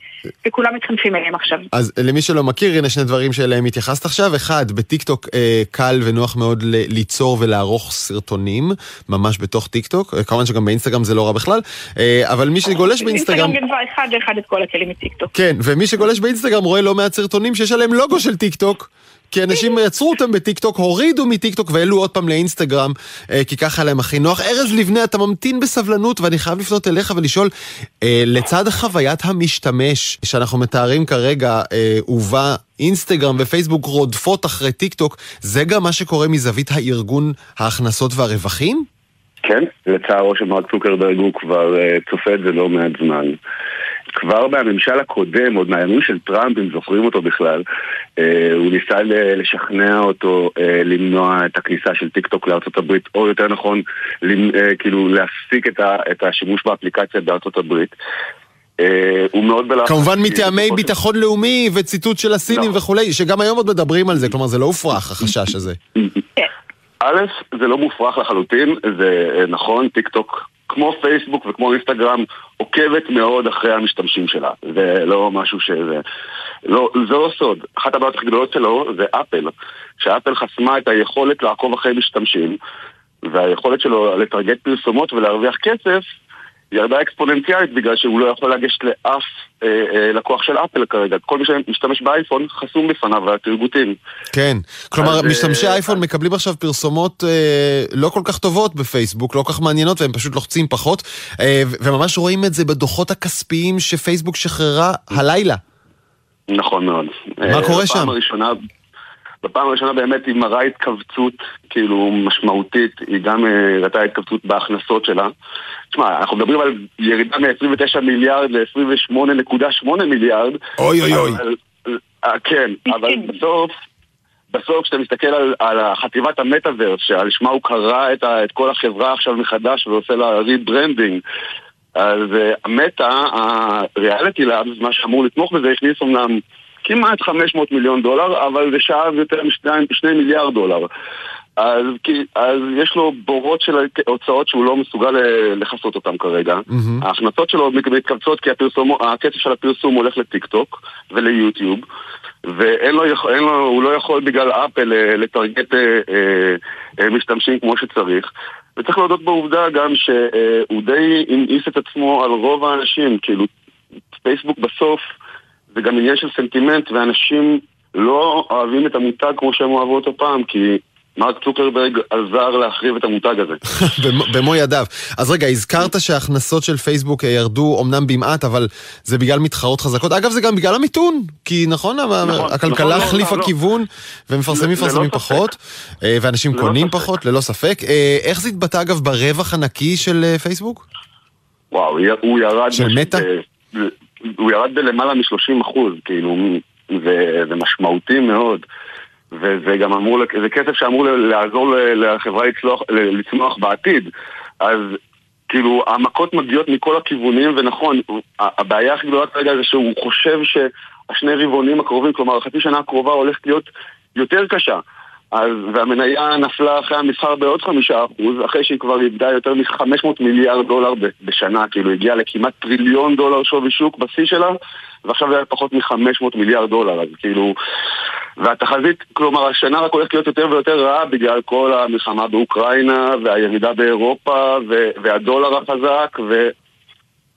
וכולם מתחנפים אליהם עכשיו. אז למי שלא מכיר, הנה שני דברים שאליהם התייחסת עכשיו. אחד, בטיקטוק אה, קל ונוח מאוד ליצור ולערוך סרטונים, ממש בתוך טיקטוק. אה, כמובן שגם באינסטגרם זה לא רע בכלל. אה, אבל מי שגולש באינסטגרם... אינסטגרם גנבה אחד לאחד את כל הכלים מטיקטוק. כן, ומי שגולש באינסטגרם רואה לא מעט סרטונים שיש עליהם לוגו של טיקטוק. כי אנשים יצרו אותם בטיקטוק, הורידו מטיקטוק והעלו עוד פעם לאינסטגרם, אה, כי ככה להם הכי נוח. ארז לבנה, אתה ממתין בסבלנות, ואני חייב לפנות אליך ולשאול, אה, לצד חוויית המשתמש שאנחנו מתארים כרגע, אה, ובה אינסטגרם ופייסבוק רודפות אחרי טיקטוק, זה גם מה שקורה מזווית הארגון, ההכנסות והרווחים? כן, לצערו של מרק צוקרברג הוא כבר צופה את זה לא מעט זמן. כבר מהממשל הקודם, עוד מהימים של טראמפ, אם זוכרים אותו בכלל, אה, הוא ניסה לשכנע אותו אה, למנוע את הכניסה של טיק טוק לארצות הברית, או יותר נכון, אה, כאילו להפסיק את, השימוש באפליקציה בארצות הברית. הוא מאוד בלחץ. כמובן כי מטעמי ביטחון לאומי וציתות של הסינים נכון. וכולי, שגם היום עוד מדברים על זה, כלומר זה לא מופרך החשש הזה. א', זה לא מופרך לחלוטין, זה נכון, טיק טוק, כמו פייסבוק וכמו אינסטגרם, עוקבת מאוד אחרי המשתמשים שלה. זה לא משהו שזה... לא, זה לא סוד. אחת הבעיות הכי גדולות שלו זה אפל, שאפל חסמה את היכולת לעקוב אחרי משתמשים, והיכולת שלו לטרגט פרסומות ולהרוויח כסף ירדה אקספוננציאלית בגלל שהוא לא יכול לגשת לאף אה, אה, לקוח של אפל כרגע. כל מי שמשתמש באייפון חסום בפניו התרגותים. כן, כלומר אז, משתמשי אה, האייפון מקבלים עכשיו פרסומות אה, לא כל כך טובות בפייסבוק, לא כל כך מעניינות והם פשוט לוחצים פחות, אה, וממש רואים את זה בדוחות הכספיים שפייסבוק שחררה הלילה. נכון מאוד. מה אה, קורה שם? הראשונה, בפעם הראשונה באמת היא מראה התכווצות כאילו משמעותית, היא גם אה, הראתה התכווצות בהכנסות שלה. תשמע, אנחנו מדברים על ירידה מ-29 מיליארד ל-28.8 מיליארד. אוי אוי אוי. אה, כן, אבל בסוף... בסוף כשאתה מסתכל על, על חטיבת המטאוורס, שעל שמה הוא קרא את, ה, את כל החברה עכשיו מחדש ועושה לה rebranding, אז uh, המטא, הריאליטי לאבס, מה שאמור לתמוך בזה, הכניס אמנם כמעט 500 מיליון דולר, אבל זה שאב יותר מ-2 מיליארד דולר. אז, כי, אז יש לו בורות של הוצאות שהוא לא מסוגל אה, לכסות אותן כרגע. מהמם. ההכנסות שלו מתכווצות כי הפרסום, הכסף של הפרסום הולך לטיק טוק וליוטיוב. ואין לו, לו, הוא לא יכול בגלל אפל אה, לטרגט אה, אה, אה, משתמשים כמו שצריך. וצריך להודות בעובדה גם שהוא די המאיס את עצמו על רוב האנשים, כאילו פייסבוק בסוף זה גם עניין של סנטימנט ואנשים לא אוהבים את המותג כמו שהם אוהבו אותו פעם כי מרק צוקרברג עזר להחריב את המותג הזה. במו- ידיו. אז רגע, הזכרת שההכנסות של פייסבוק אה, ירדו אמנם במעט, אבל זה בגלל מתחרות חזקות. אגב, זה גם בגלל המיתון, כי נכון, נכון, הכלכלה נכון, החליפה לא, לא. כיוון, ומפרסמים מפרסמים. פחות, אה, ואנשים קונים ספק. פחות, ללא ספק. אה, איך זה התבטא אגב ברווח הנקי של פייסבוק? וואו, הוא ירד... של מטא? הוא ירד בלמעלה מ-30 אחוז, כאילו, זה, זה משמעותי מאוד. וזה גם אמור, זה כסף שאמור לעזור לחברה לצלוח, לצמוח בעתיד. אז כאילו, המכות מגיעות מכל הכיוונים, ונכון, הבעיה הכי גדולה כרגע זה שהוא חושב שהשני רבעונים הקרובים, כלומר, החצי שנה הקרובה הולכת להיות יותר קשה. אז, והמניה נפלה אחרי המסחר בעוד חמישה אחוז, אחרי שהיא כבר איבדה יותר מ-500 מיליארד דולר בשנה, כאילו הגיעה לכמעט טריליון דולר שווי שוק בשיא שלה, ועכשיו זה היה פחות מ-500 מיליארד דולר, אז כאילו... והתחזית, כלומר, השנה רק הולכת להיות יותר ויותר רעה בגלל כל המלחמה באוקראינה, והירידה באירופה, והדולר החזק, ו...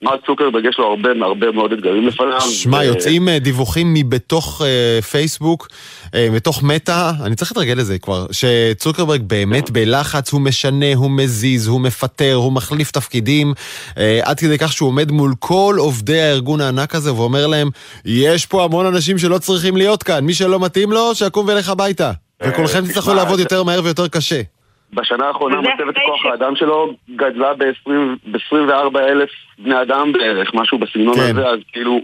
מרק צוקרברג יש לו הרבה הרבה מאוד אתגרים לפניו. שמע, ו- יוצאים אה, דיווחים מבתוך אה, פייסבוק, אה, בתוך מטא, אני צריך להתרגל לזה כבר, שצוקרברג באמת בלחץ, הוא משנה, הוא מזיז, הוא מפטר, הוא מחליף תפקידים, אה, עד כדי כך שהוא עומד מול כל עובדי הארגון הענק הזה ואומר להם, יש פה המון אנשים שלא צריכים להיות כאן, מי שלא מתאים לו, שיקום וילך הביתה. וכולכם אה, תצטרכו לעבוד יותר מהר ויותר קשה. בשנה האחרונה מצבת כוח ש- האדם שלו גדלה ב-24 אלף בני אדם בערך, משהו בסגנון כן. הזה, אז כאילו...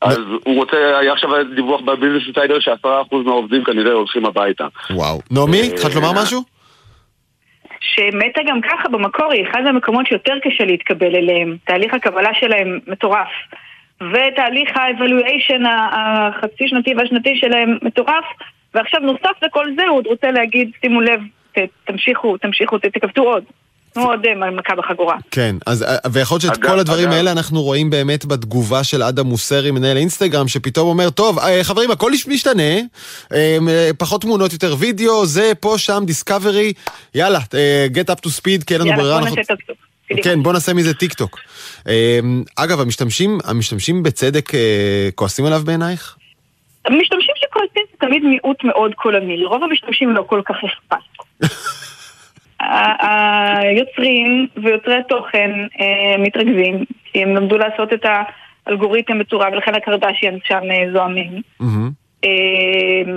אז הוא רוצה, היה עכשיו דיווח בביזנס אינסיידר שעשרה אחוז מהעובדים כנראה הולכים הביתה. וואו. נעמי, אה, התחלת לומר משהו? שמטה גם ככה במקור היא אחד המקומות שיותר קשה להתקבל אליהם. תהליך הקבלה שלהם מטורף. ותהליך האבלואיישן החצי שנתי והשנתי שלהם מטורף, ועכשיו נוסף לכל זה הוא עוד רוצה להגיד, שימו לב, תמשיכו, תמשיכו, ת, תכווצו עוד. תנו עוד אה, מכה בחגורה. כן, אז אה, ויכול להיות שאת אגב, כל הדברים אגב. האלה אנחנו רואים באמת בתגובה של אדם מוסרי, מנהל אינסטגרם, שפתאום אומר, טוב, אה, חברים, הכל משתנה, אה, אה, פחות תמונות, יותר וידאו, זה, פה, שם, discovery, יאללה, אה, get up to speed, כי אין לנו יאללה, ברירה. בוא אנחנו- נעשה את הסוף. כן, בוא נעשה מזה טיק טוק. אה, אגב, המשתמשים, המשתמשים בצדק אה, כועסים עליו בעינייך? המשתמשים שכועסים זה תמיד מיעוט מאוד קולני, לרוב המשתמשים לא כל כך אכפת. היוצרים ויוצרי התוכן אה, מתרגזים, כי הם למדו לעשות את האלגוריתם בצורה, ולכן הקרדשיאן שם אה, זועמים. אה,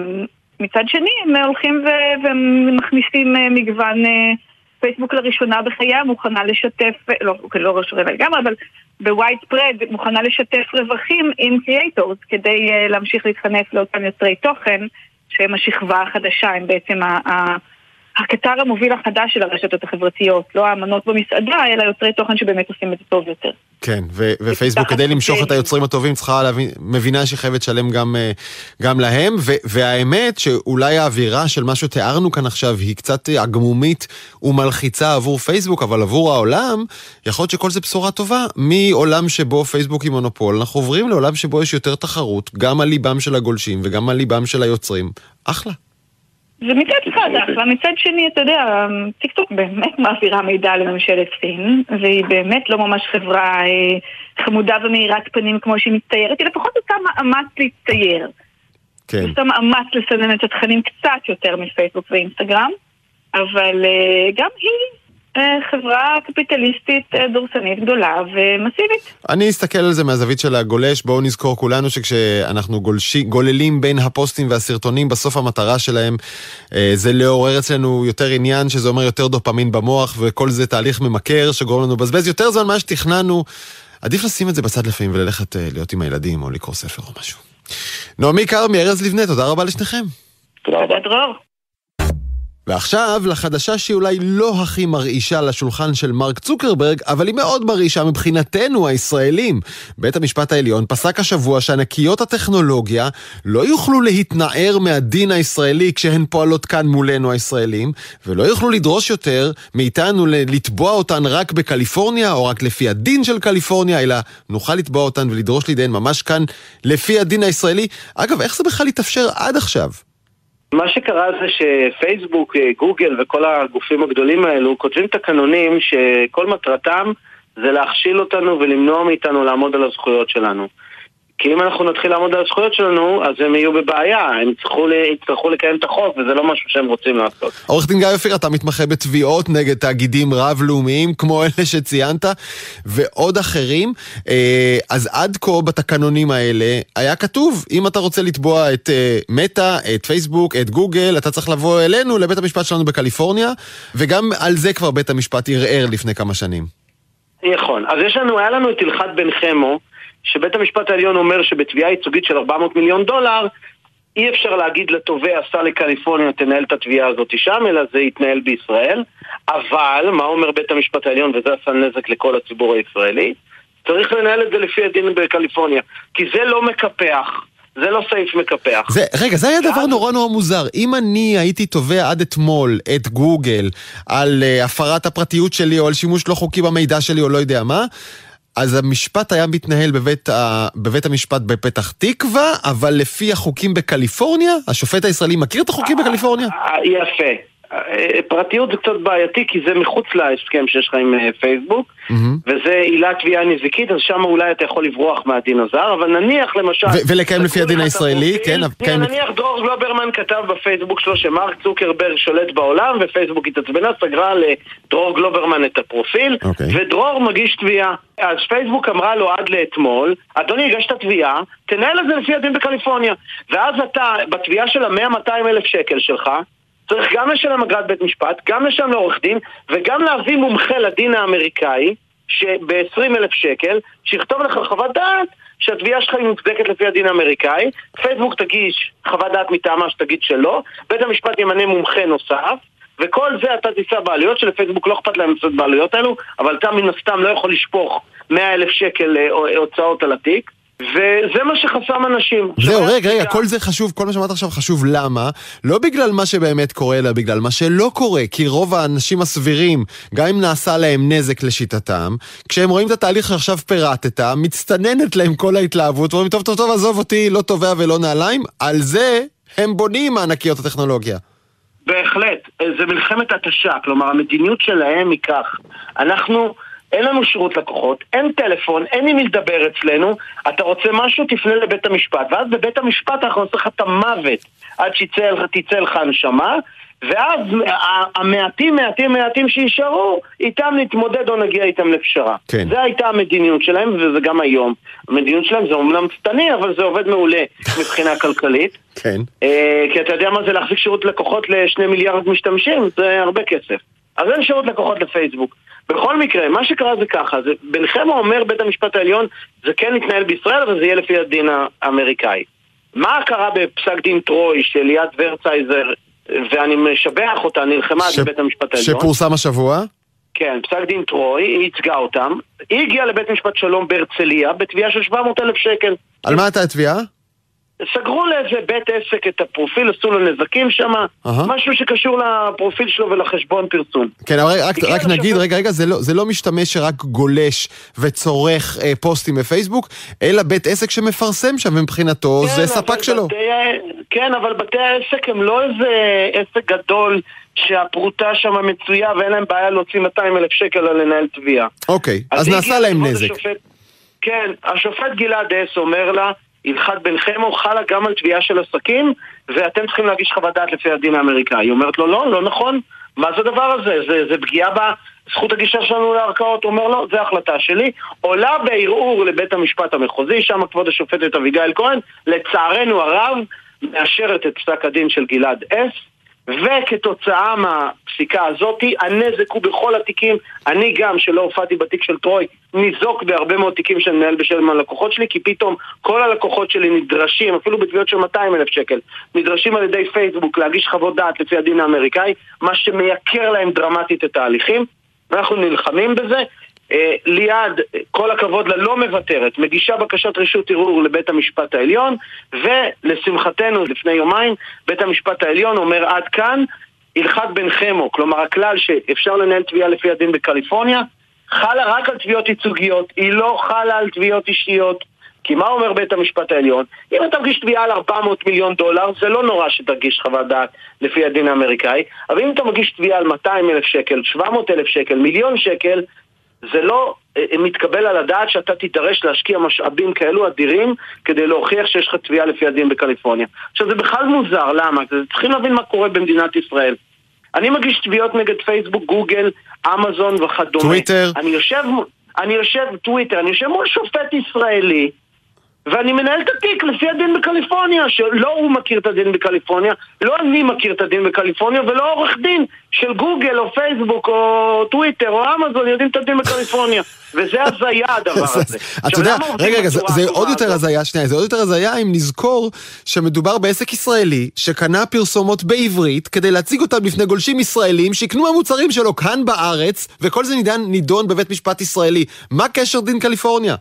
מצד שני, הם הולכים ומכניסים מגוון פייסבוק לראשונה בחייה, מוכנה לשתף, לא, אוקיי, לא ראשונה לגמרי, אבל ב widespread מוכנה לשתף רווחים עם creators כדי להמשיך להתחנף לאותם יוצרי תוכן, שהם השכבה החדשה, הם בעצם ה- ה- הקטר המוביל החדש של הרשתות החברתיות, לא האמנות במסעדה, אלא יוצרי תוכן שבאמת עושים את זה טוב יותר. כן, ו- ופייסבוק כדי למשוך את קמפיינים. היוצרים הטובים צריכה להבין, מבינה שהיא חייבת לשלם גם, אה, גם להם, ו- והאמת שאולי האווירה של מה שתיארנו כאן עכשיו היא קצת עגמומית ומלחיצה עבור פייסבוק, אבל עבור העולם, יכול להיות שכל זה בשורה טובה. מעולם שבו פייסבוק היא מונופול, אנחנו עוברים לעולם שבו יש יותר תחרות, גם על ליבם של הגולשים וגם על ליבם של היוצרים. אחלה. זה מצד אחד אחלה, מצד שני, אתה יודע, טיקטוק באמת מעבירה מידע לממשלת סין, והיא באמת לא ממש חברה אה, חמודה ומאירת פנים כמו שהיא מצטיירת, היא לפחות עושה מאמץ להצטייר. כן. עושה מאמץ לסנן את התכנים קצת יותר מפייסבוק ואינסטגרם, אבל אה, גם היא חברה קפיטליסטית אה, דורסנית גדולה ומסיבית. אני אסתכל על זה מהזווית של הגולש, בואו נזכור כולנו שכשאנחנו גולשי, גוללים בין הפוסטים והסרטונים, בסוף המטרה שלהם אה, זה לעורר אצלנו יותר עניין, שזה אומר יותר דופמין במוח, וכל זה תהליך ממכר שגורם לנו לבזבז יותר זמן ממה שתכננו. עדיף לשים את זה בצד לפעמים וללכת אה, להיות עם הילדים או לקרוא ספר או משהו. נעמי כרמי, ארז לבנה, תודה רבה לשניכם. תודה רבה. ועכשיו לחדשה שהיא אולי לא הכי מרעישה לשולחן של מרק צוקרברג, אבל היא מאוד מרעישה מבחינתנו הישראלים. בית המשפט העליון פסק השבוע שענקיות הטכנולוגיה לא יוכלו להתנער מהדין הישראלי כשהן פועלות כאן מולנו הישראלים, ולא יוכלו לדרוש יותר מאיתנו לתבוע אותן רק בקליפורניה או רק לפי הדין של קליפורניה, אלא נוכל לתבוע אותן ולדרוש לידיהן ממש כאן לפי הדין הישראלי. אגב, איך זה בכלל התאפשר עד עכשיו? מה שקרה זה שפייסבוק, אה, גוגל וכל הגופים הגדולים האלו כותבים תקנונים שכל מטרתם זה להכשיל אותנו ולמנוע מאיתנו לעמוד על הזכויות שלנו. כי אם אנחנו נתחיל לעמוד על הזכויות שלנו, אז הם יהיו בבעיה, הם יצטרכו, יצטרכו לקיים את החוק וזה לא משהו שהם רוצים לעשות. עורך דין גיא אופיר, אתה מתמחה בתביעות נגד תאגידים רב-לאומיים, כמו אלה שציינת, ועוד אחרים. אה, אז עד כה בתקנונים האלה היה כתוב, אם אתה רוצה לתבוע את אה, מטא, את פייסבוק, את גוגל, אתה צריך לבוא אלינו, לבית המשפט שלנו בקליפורניה, וגם על זה כבר בית המשפט ערער לפני כמה שנים. נכון. אז יש לנו, היה לנו את הלכת בן חמו, שבית המשפט העליון אומר שבתביעה ייצוגית של 400 מיליון דולר, אי אפשר להגיד לתובע, סע לקליפורניה, תנהל את התביעה הזאת שם, אלא זה יתנהל בישראל. אבל, מה אומר בית המשפט העליון, וזה עשה נזק לכל הציבור הישראלי? צריך לנהל את זה לפי הדין בקליפורניה. כי זה לא מקפח. זה לא סעיף מקפח. זה, רגע, זה היה דבר נורא נורא מוזר. אם אני הייתי תובע עד אתמול את גוגל על uh, הפרת הפרטיות שלי או על שימוש לא חוקי במידע שלי או לא יודע מה, אז המשפט היה מתנהל בבית, ה... בבית המשפט בפתח תקווה, אבל לפי החוקים בקליפורניה, השופט הישראלי מכיר את החוקים בקליפורניה? אה, יפה. אה, פרטיות זה קצת בעייתי כי זה מחוץ להסכם שיש לך עם אה, פייסבוק מהמם. וזה עילת תביעה נזיקית אז שם אולי אתה יכול לברוח מהדין הזר אבל נניח למשל ולקיים לפי הדין הישראלי, הפרופיל, כן, נניח- דרור גלוברמן כתב בפייסבוק שלו שמרק צוקרברג שולט בעולם ופייסבוק התעצבנה סגרה לדרור גלוברמן את הפרופיל אוקיי. ודרור מגיש תביעה אז פייסבוק אמרה לו עד לאתמול אדוני הגשת תביעה תנהל את זה לפי הדין בקליפורניה ואז אתה בתביעה של ה-100-200 אלף שקל שלך צריך גם לשלם אגרת בית משפט, גם לשלם לעורך דין, וגם להביא מומחה לדין האמריקאי, שב-20 אלף שקל, שיכתוב לך חוות דעת שהתביעה שלך היא מוצדקת לפי הדין האמריקאי, פייסבוק תגיש חוות דעת מטעמה שתגיד שלא, בית המשפט ימנה מומחה נוסף, וכל זה אתה תישא בעלויות שלפייסבוק לא אכפת להם לעשות בעלויות האלו, אבל אתה מן הסתם לא יכול לשפוך 100 אלף שקל אה, הוצאות על התיק. וזה מה שחסם אנשים. זהו, רגע, רגע, כל זה חשוב, כל מה שאמרת עכשיו חשוב למה? לא בגלל מה שבאמת קורה, אלא בגלל מה שלא קורה. כי רוב האנשים הסבירים, גם אם נעשה להם נזק לשיטתם, כשהם רואים את התהליך שעכשיו פירטת, מצטננת להם כל ההתלהבות, ואומרים, טוב, טוב, טוב, עזוב אותי, לא תובע ולא נעליים, על זה הם בונים ענקיות הטכנולוגיה. בהחלט, זה מלחמת התשה, כלומר המדיניות שלהם היא כך, אנחנו, אין לנו שירות לקוחות, אין טלפון, אין עם מי לדבר אצלנו, אתה רוצה משהו, תפנה לבית המשפט, ואז בבית המשפט אנחנו נעשה לך את המוות עד שתצא תצא לך הנשמה, ואז המעטים, מעטים, מעטים שישארו, איתם נתמודד או נגיע איתם לפשרה. כן. זה הייתה המדיניות שלהם, וזה גם היום. המדיניות שלהם זה אומנם שטני, אבל זה עובד מעולה מבחינה כלכלית. כן. אה, כי אתה יודע מה זה להחזיק שירות לקוחות לשני מיליארד משתמשים? זה הרבה כסף. אז אין שירות לקוחות לפייסבוק. בכל מקרה, מה שקרה זה ככה, זה, ביניכם אומר בית המשפט העליון, זה כן יתנהל בישראל, אבל זה יהיה לפי הדין האמריקאי. מה קרה בפסק דין טרוי של ליאת ורצייזר, ואני משבח אותה, נלחמה ש- לבית המשפט העליון. שפורסם השבוע? כן, פסק דין טרוי, היא ייצגה אותם. היא הגיעה לבית משפט שלום בהרצליה בתביעה של 700 אלף שקל. על מה הייתה התביעה? סגרו לאיזה בית עסק את הפרופיל, עשו לו נזקים שם, אהה. משהו שקשור לפרופיל שלו ולחשבון פרסום. כן, אבל רק, רק נגיד, לשופט- רגע, רגע, זה לא, זה לא משתמש שרק גולש וצורך אה, פוסטים בפייסבוק, אלא בית עסק שמפרסם שם, ומבחינתו כן, זה ספק שלו. בתי כן, אבל בתי העסק הם לא איזה עסק גדול שהפרוטה שם מצויה ואין להם בעיה להוציא 200 אלף שקל על לנהל תביעה. אוקיי, אז היא נעשה להם נזק. השופט- כן, השופט גלעד הס אומר לה, הלכת ביניכם או חלה גם על תביעה של עסקים, ואתם צריכים להגיש חוות דעת לפי הדין האמריקאי. היא אומרת לו, לא, לא נכון. מה זה הדבר הזה? זה, זה פגיעה בזכות הגישה שלנו לערכאות. הוא אומר, לא, זה החלטה שלי. עולה בערעור לבית המשפט המחוזי, שם כבוד השופטת אביגיל כהן, לצערנו הרב, מאשרת את פסק הדין של גלעד אס. וכתוצאה מהפסיקה הזאתי, הנזק הוא בכל התיקים. אני גם, שלא הופעתי בתיק של טרוי, ניזוק בהרבה מאוד תיקים שאני מנהל בשם הלקוחות שלי, כי פתאום כל הלקוחות שלי נדרשים, אפילו בתביעות של 200 אלף שקל, נדרשים על ידי פייסבוק להגיש חוות דעת לפי הדין האמריקאי, מה שמייקר להם דרמטית את ההליכים. ואנחנו נלחמים בזה. אה, ליעד, כל הכבוד לה, לא מוותרת, מגישה בקשת רשות ערעור לבית המשפט העליון, ולשמחתנו, לפני יומיים, בית המשפט העליון אומר עד כאן, הלכת בן חמו, כלומר הכלל שאפשר לנהל תביעה לפי הדין בקליפורניה, חלה רק על תביעות ייצוגיות, היא לא חלה על תביעות אישיות. כי מה אומר בית המשפט העליון? אם אתה מגיש תביעה על 400 מיליון דולר, זה לא נורא שתגיש חוות דעת לפי הדין האמריקאי, אבל אם אתה מגיש תביעה על 200 אלף שקל, 700 אלף שקל, מיליון שקל, זה לא אה, מתקבל על הדעת שאתה תידרש להשקיע משאבים כאלו אדירים כדי להוכיח שיש לך תביעה לפי הדין בקליפורניה. עכשיו זה בכלל מוזר, למה? צריכים להבין מה קורה במדינת ישראל. אני מגיש תביעות נגד פייסבוק, גוגל, אמזון וכדומה. טוויטר. אני יושב, אני יושב, טוויטר, אני יושב מול שופט ישראלי ואני מנהל את התיק לפי הדין בקליפורניה, שלא הוא מכיר את הדין בקליפורניה, לא אני מכיר את הדין בקליפורניה, ולא עורך דין של גוגל או פייסבוק או טוויטר או אמזון יודעים את הדין בקליפורניה. וזה הזיה הדבר הזה. אתה יודע, רגע, רגע, זה- עוד יותר? הזיה, שנייה, זה עוד יותר הזיה אם נזכור שמדובר בעסק ישראלי שקנה פרסומות בעברית כדי להציג אותן בפני גולשים ישראלים שיקנו המוצרים שלו כאן בארץ, וכל זה נידון בבית משפט ישראלי. מה קשר דין קליפורניה?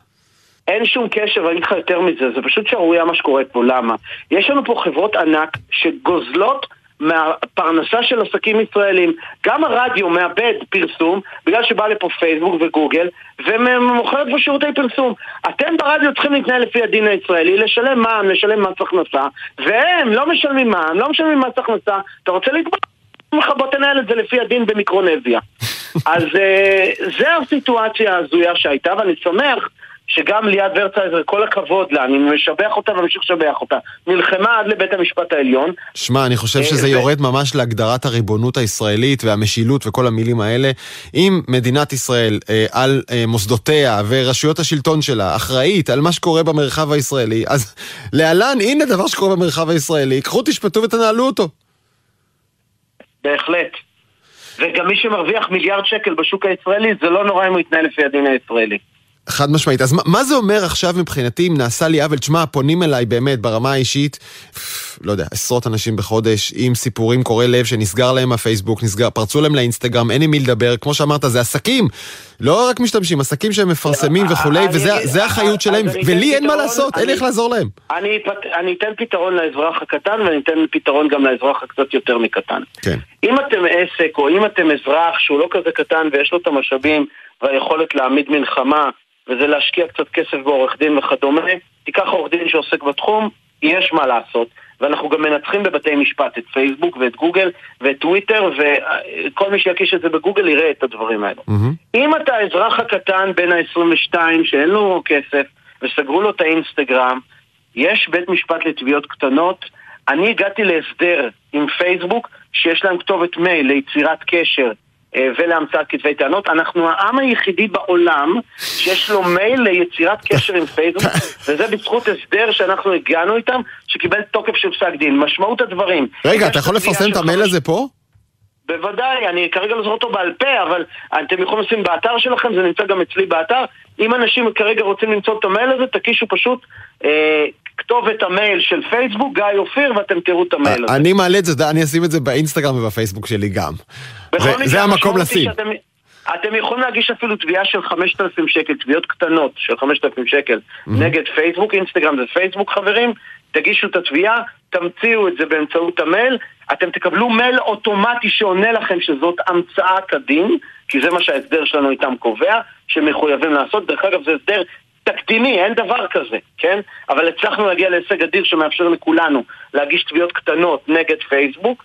אין שום קשר, ואני אגיד לך יותר מזה, זה פשוט שערורייה מה שקורה פה, למה? יש לנו פה חברות ענק שגוזלות מהפרנסה של עסקים ישראלים. גם הרדיו מאבד פרסום, בגלל שבא לפה פייסבוק וגוגל, ומוכרת פה שירותי פרסום. אתם ברדיו צריכים להתנהל לפי הדין הישראלי, לשלם מע"מ, לשלם מס הכנסה, והם לא משלמים מע"מ, לא משלמים מס הכנסה, אתה רוצה לתבוע? לך בוא תנהל את זה לפי הדין במיקרונזיה. אז אה, זה הסיטואציה ההזויה שהייתה, ואני שמח שגם ליאת ורצייזר, כל הכבוד לה, אני משבח אותה וממשיך לשבח אותה, נלחמה עד לבית המשפט העליון. שמע, אני חושב אה, שזה יורד ממש להגדרת הריבונות הישראלית והמשילות וכל המילים האלה. אם מדינת ישראל אה, על אה, מוסדותיה ורשויות השלטון שלה אחראית על מה שקורה במרחב הישראלי, אז להלן, הנה דבר שקורה במרחב הישראלי, קחו, תשפטו ותנהלו אותו. בהחלט. וגם מי שמרוויח מיליארד שקל בשוק הישראלי, זה לא נורא אם הוא יתנהל לפי הדין הישראלי. חד משמעית. אז מה, מה זה אומר עכשיו מבחינתי אם נעשה לי עוול? תשמע, פונים אליי באמת ברמה האישית, לא יודע, עשרות אנשים בחודש עם סיפורים קורעי לב שנסגר להם הפייסבוק, נסגר, פרצו להם לאינסטגרם, אין עם מי לדבר, כמו שאמרת, זה עסקים. לא רק משתמשים, עסקים שהם מפרסמים אה, וכולי, וזה אז שלהם, ולי אין מה לעשות, אין לי איך לעזור להם. אני אתן פתרון לאזרח הקטן ואני אתן פתרון גם לאזרח הקצת יותר מקטן. כן. אם אתם עסק או אם אתם אזרח שהוא לא כזה קטן ויש לו את המשאבים והיכולת להעמיד מלחמה וזה להשקיע קצת כסף בעורך דין וכדומה, תיקח עורך דין שעוסק בתחום, יש מה לעשות. ואנחנו גם מנצחים בבתי משפט את פייסבוק ואת גוגל ואת טוויטר וכל מי שיקיש את זה בגוגל יראה את הדברים האלו. מהמם. אם אתה האזרח הקטן בין ה-22 שאין לו כסף וסגרו לו את האינסטגרם, יש בית משפט לתביעות קטנות. אני הגעתי להסדר עם פייסבוק שיש להם כתובת מייל ליצירת קשר ולהמצאת כתבי טענות. אנחנו העם היחידי בעולם שיש לו מייל ליצירת קשר עם פייסבוק, וזה בזכות הסדר שאנחנו הגענו איתם, שקיבל תוקף של פסק דין. משמעות הדברים. רגע, אתה יכול לפרסם את המייל הזה פה? בוודאי, אני כרגע לא זוכר אותו בעל פה, אבל אתם יכולים לשים באתר שלכם, זה נמצא גם אצלי באתר. אם אנשים כרגע רוצים למצוא את המייל הזה, תקישו פשוט אה, כתובת המייל של פייסבוק, גיא אופיר, ואתם תראו את המייל הזה. אני מעלה את זה, אני אשים את זה באינסטגרם ובפייסבוק שלי גם. זה- זה המקום לשים. שאתם- אתם יכולים להגיש אפילו תביעה של 5,000 שקל, תביעות קטנות של 5,000 שקל נגד פייסבוק, אינסטגרם זה פייסבוק חברים, תגישו את התביעה, תמציאו את זה באמצעות המייל, אתם תקבלו מייל אוטומטי שעונה לכם שזאת המצאה כדין, כי זה מה שההסדר שלנו איתם קובע, שמחויבים לעשות. דרך אגב, זה הסדר תקדימי, אין דבר כזה, כן? אבל הצלחנו להגיע להישג אדיר שמאפשר לכולנו להגיש תביעות קטנות נגד פייסבוק.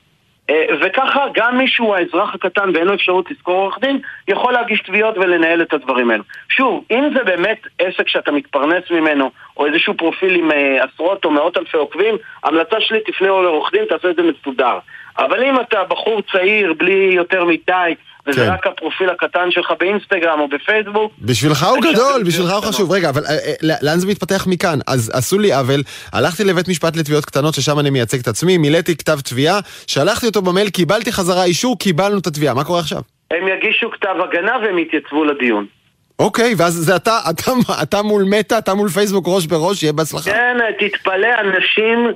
אה, וככה גם מי שהוא האזרח הקטן ואין לו אפשרות לשכור עורך דין, יכול להגיש תביעות ולנהל את הדברים האלו. שוב, אם זה באמת עסק שאתה מתפרנס ממנו, או איזשהו פרופיל עם אה, עשרות או מאות אלפי עוקבים, המלצה שלי תפנה לעורך דין, תעשה את זה מסודר. אבל אם אתה בחור צעיר, בלי יותר מדי, וזה כן. רק הפרופיל הקטן שלך באינסטגרם או בפייסבוק, בשבילך הוא גדול, בשבילך הוא חשוב. רגע, אבל אה, אה, לאן זה מתפתח מכאן? אז עשו לי עוול, הלכתי לבית משפט לתביעות קטנות, ששם אני מייצג את עצמי, מילאתי כתב תביעה, שלחתי אותו במייל, קיבלתי חזרה אישור, קיבלנו את התביעה. מה קורה עכשיו? הם יגישו כתב הגנה והם יתייצבו לדיון. אוקיי, ואז זה אתה, אתה, אתה מול מטא, אתה מול פייסבוק ראש בראש, שיהיה בהצלחה. כן, תתפלא, אנשים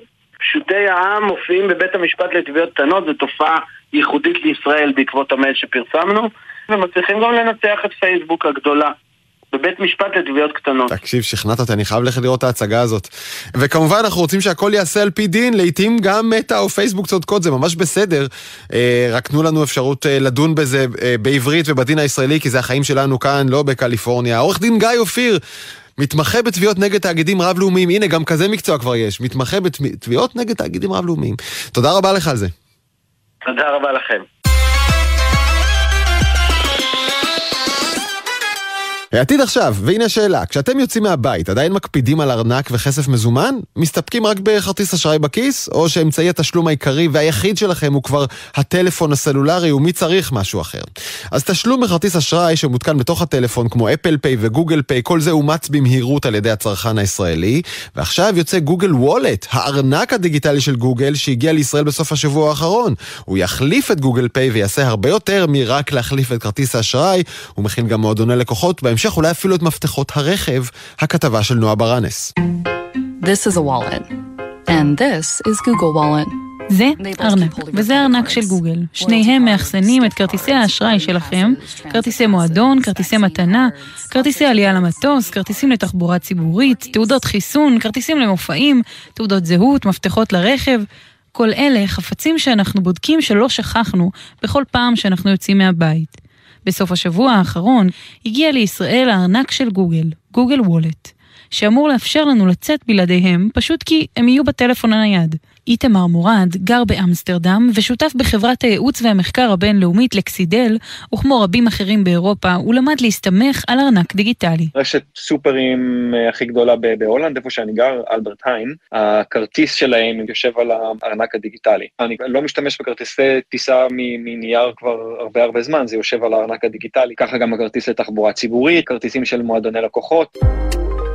פשוטי העם מופיעים בבית המשפט לתביעות קטנות, זו תופעה ייחודית לישראל בעקבות המייל שפרסמנו, ומצליחים גם לנצח את פייסבוק הגדולה. בבית משפט לתביעות קטנות. תקשיב, שכנעת אותי, אני חייב ללכת לראות את ההצגה הזאת. וכמובן, אנחנו רוצים שהכל ייעשה על פי דין, לעתים גם מטא או פייסבוק צודקות, זה ממש בסדר. אה, רק תנו לנו אפשרות אה, לדון בזה אה, בעברית ובדין הישראלי, כי זה החיים שלנו כאן, לא בקליפורניה. עורך דין גיא אופיר. מתמחה בתביעות נגד תאגידים רב-לאומיים, הנה, גם כזה מקצוע כבר יש, מתמחה בתביעות נגד תאגידים רב-לאומיים. תודה רבה לך על זה. תודה רבה לכם. העתיד עכשיו, והנה השאלה, כשאתם יוצאים מהבית, עדיין מקפידים על ארנק וכסף מזומן? מסתפקים רק בכרטיס אשראי בכיס? או שאמצעי התשלום העיקרי והיחיד שלכם הוא כבר הטלפון הסלולרי ומי צריך משהו אחר? אז תשלום בכרטיס אשראי שמותקן בתוך הטלפון כמו אפל פיי וגוגל פיי, כל זה אומץ במהירות על ידי הצרכן הישראלי, ועכשיו יוצא גוגל וולט, הארנק הדיגיטלי של גוגל שהגיע לישראל בסוף השבוע האחרון. הוא יחליף את גוגל פיי ויעשה הרבה יותר מרק להחליף את כרטיס האשראי, הוא מכין גם מועדוני לקוחות, בהמשך אולי אפילו את מפתחות הרכב, הכתבה של נועה ברנס. This is a wallet. And this is Google Wallet. זה ארנק, וזה ארנק של גוגל. שניהם מאחסנים את כרטיסי האשראי שלכם, כרטיסי מועדון, כרטיסי מתנה, כרטיסי עלייה למטוס, כרטיסים לתחבורה ציבורית, תעודות חיסון, כרטיסים למופעים, תעודות זהות, מפתחות לרכב. כל אלה חפצים שאנחנו בודקים שלא שכחנו בכל פעם שאנחנו יוצאים מהבית. בסוף השבוע האחרון הגיע לישראל הארנק של גוגל, גוגל וולט, שאמור לאפשר לנו לצאת בלעדיהם, פשוט כי הם יהיו בטלפון הנייד. איתמר מורד גר באמסטרדם ושותף בחברת הייעוץ והמחקר הבינלאומית לקסידל, וכמו רבים אחרים באירופה, הוא למד להסתמך על ארנק דיגיטלי. רשת סופרים אה, הכי גדולה בהולנד, איפה שאני גר, אלברט היין, הכרטיס שלהם יושב על הארנק הדיגיטלי. אני לא משתמש בכרטיסי טיסה מנייר כבר הרבה הרבה זמן, זה יושב על הארנק הדיגיטלי. ככה גם הכרטיס לתחבורה ציבורית, כרטיסים של מועדוני לקוחות.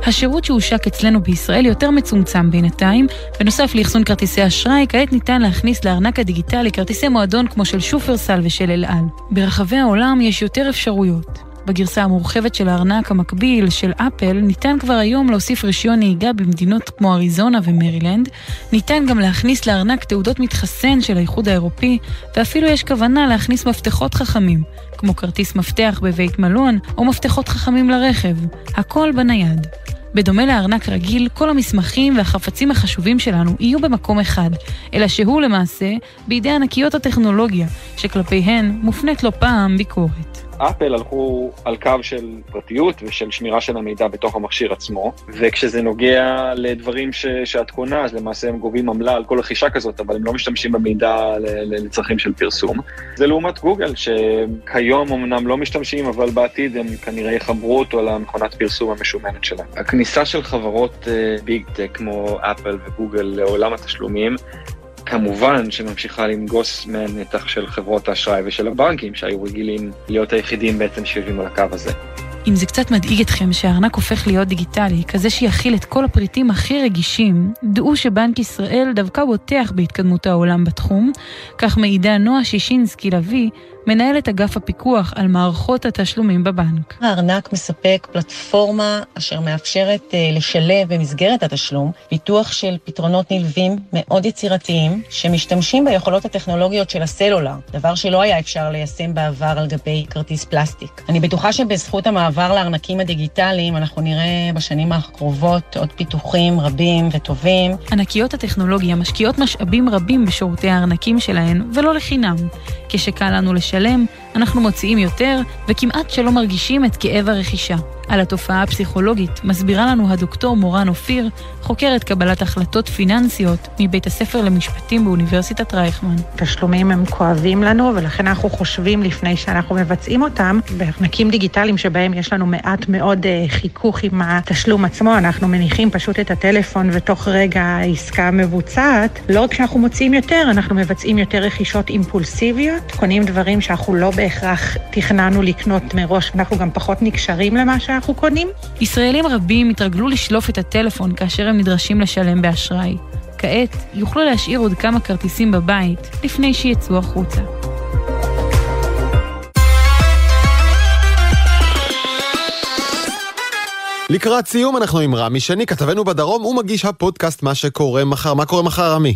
השירות שהושק אצלנו בישראל יותר מצומצם בינתיים, בנוסף לאחסון כרטיסי אשראי, כעת ניתן להכניס לארנק הדיגיטלי כרטיסי מועדון כמו של שופרסל ושל אל על. ברחבי העולם יש יותר אפשרויות. בגרסה המורחבת של הארנק המקביל של אפל, ניתן כבר היום להוסיף רישיון נהיגה במדינות כמו אריזונה ומרילנד, ניתן גם להכניס לארנק תעודות מתחסן של האיחוד האירופי, ואפילו יש כוונה להכניס מפתחות חכמים, כמו כרטיס מפתח בבית מלון, או מפתחות חכמים לרכב, הכל בנייד. בדומה לארנק רגיל, כל המסמכים והחפצים החשובים שלנו יהיו במקום אחד, אלא שהוא למעשה בידי ענקיות הטכנולוגיה, שכלפיהן מופנית לא פעם ביקורת. אפל הלכו על קו של פרטיות ושל שמירה של המידע בתוך המכשיר עצמו, וכשזה נוגע לדברים ש, שאת קונה, אז למעשה הם גובים עמלה על כל רכישה כזאת, אבל הם לא משתמשים במידע לצרכים של פרסום. זה לעומת גוגל, שכיום אמנם לא משתמשים, אבל בעתיד הם כנראה יחברו אותו למכונת פרסום המשומנת שלהם. הכניסה של חברות ביג uh, טק כמו אפל וגוגל לעולם התשלומים, כמובן שממשיכה לנגוס מהנתח של חברות האשראי ושל הבנקים, שהיו רגילים להיות היחידים בעצם שיושבים על הקו הזה. אם זה קצת מדאיג אתכם שהארנק הופך להיות דיגיטלי, כזה שיכיל את כל הפריטים הכי רגישים, דעו שבנק ישראל דווקא בוטח בהתקדמות העולם בתחום, כך מעידה נועה שישינסקי לביא, מנהלת אגף הפיקוח על מערכות התשלומים בבנק. הארנק מספק פלטפורמה אשר מאפשרת uh, לשלב במסגרת התשלום פיתוח של פתרונות נלווים מאוד יצירתיים, שמשתמשים ביכולות הטכנולוגיות של הסלולר, דבר שלא היה אפשר ליישם בעבר על גבי כרטיס פלסטיק. אני בטוחה שבזכות המעבר לארנקים הדיגיטליים אנחנו נראה בשנים הקרובות עוד פיתוחים רבים וטובים. ענקיות הטכנולוגיה משקיעות משאבים רבים בשירותי הארנקים שלהן, ולא לחינם. כשקל לנו לשלם, אנחנו מוציאים יותר, וכמעט שלא מרגישים את כאב הרכישה. על התופעה הפסיכולוגית מסבירה לנו הדוקטור מורן אופיר, חוקרת קבלת החלטות פיננסיות מבית הספר למשפטים באוניברסיטת רייכמן. תשלומים הם כואבים לנו, ולכן אנחנו חושבים לפני שאנחנו מבצעים אותם, בארנקים דיגיטליים שבהם יש לנו מעט מאוד uh, חיכוך עם התשלום עצמו, אנחנו מניחים פשוט את הטלפון ותוך רגע העסקה מבוצעת. לא רק שאנחנו מוציאים יותר, אנחנו מבצעים יותר רכישות אימפולסיביות, קונים דברים שאנחנו לא בהכרח תכננו לקנות מראש, אנחנו גם פחות נקשרים למה שאנחנו קונים. ישראלים רבים התרגלו לשלוף את הטלפון כאשר הם נדרשים לשלם באשראי. כעת יוכלו להשאיר עוד כמה כרטיסים בבית לפני שיצאו החוצה. לקראת סיום אנחנו עם רמי שני, כתבנו בדרום ומגיש הפודקאסט מה שקורה מחר. מה קורה מחר, רמי?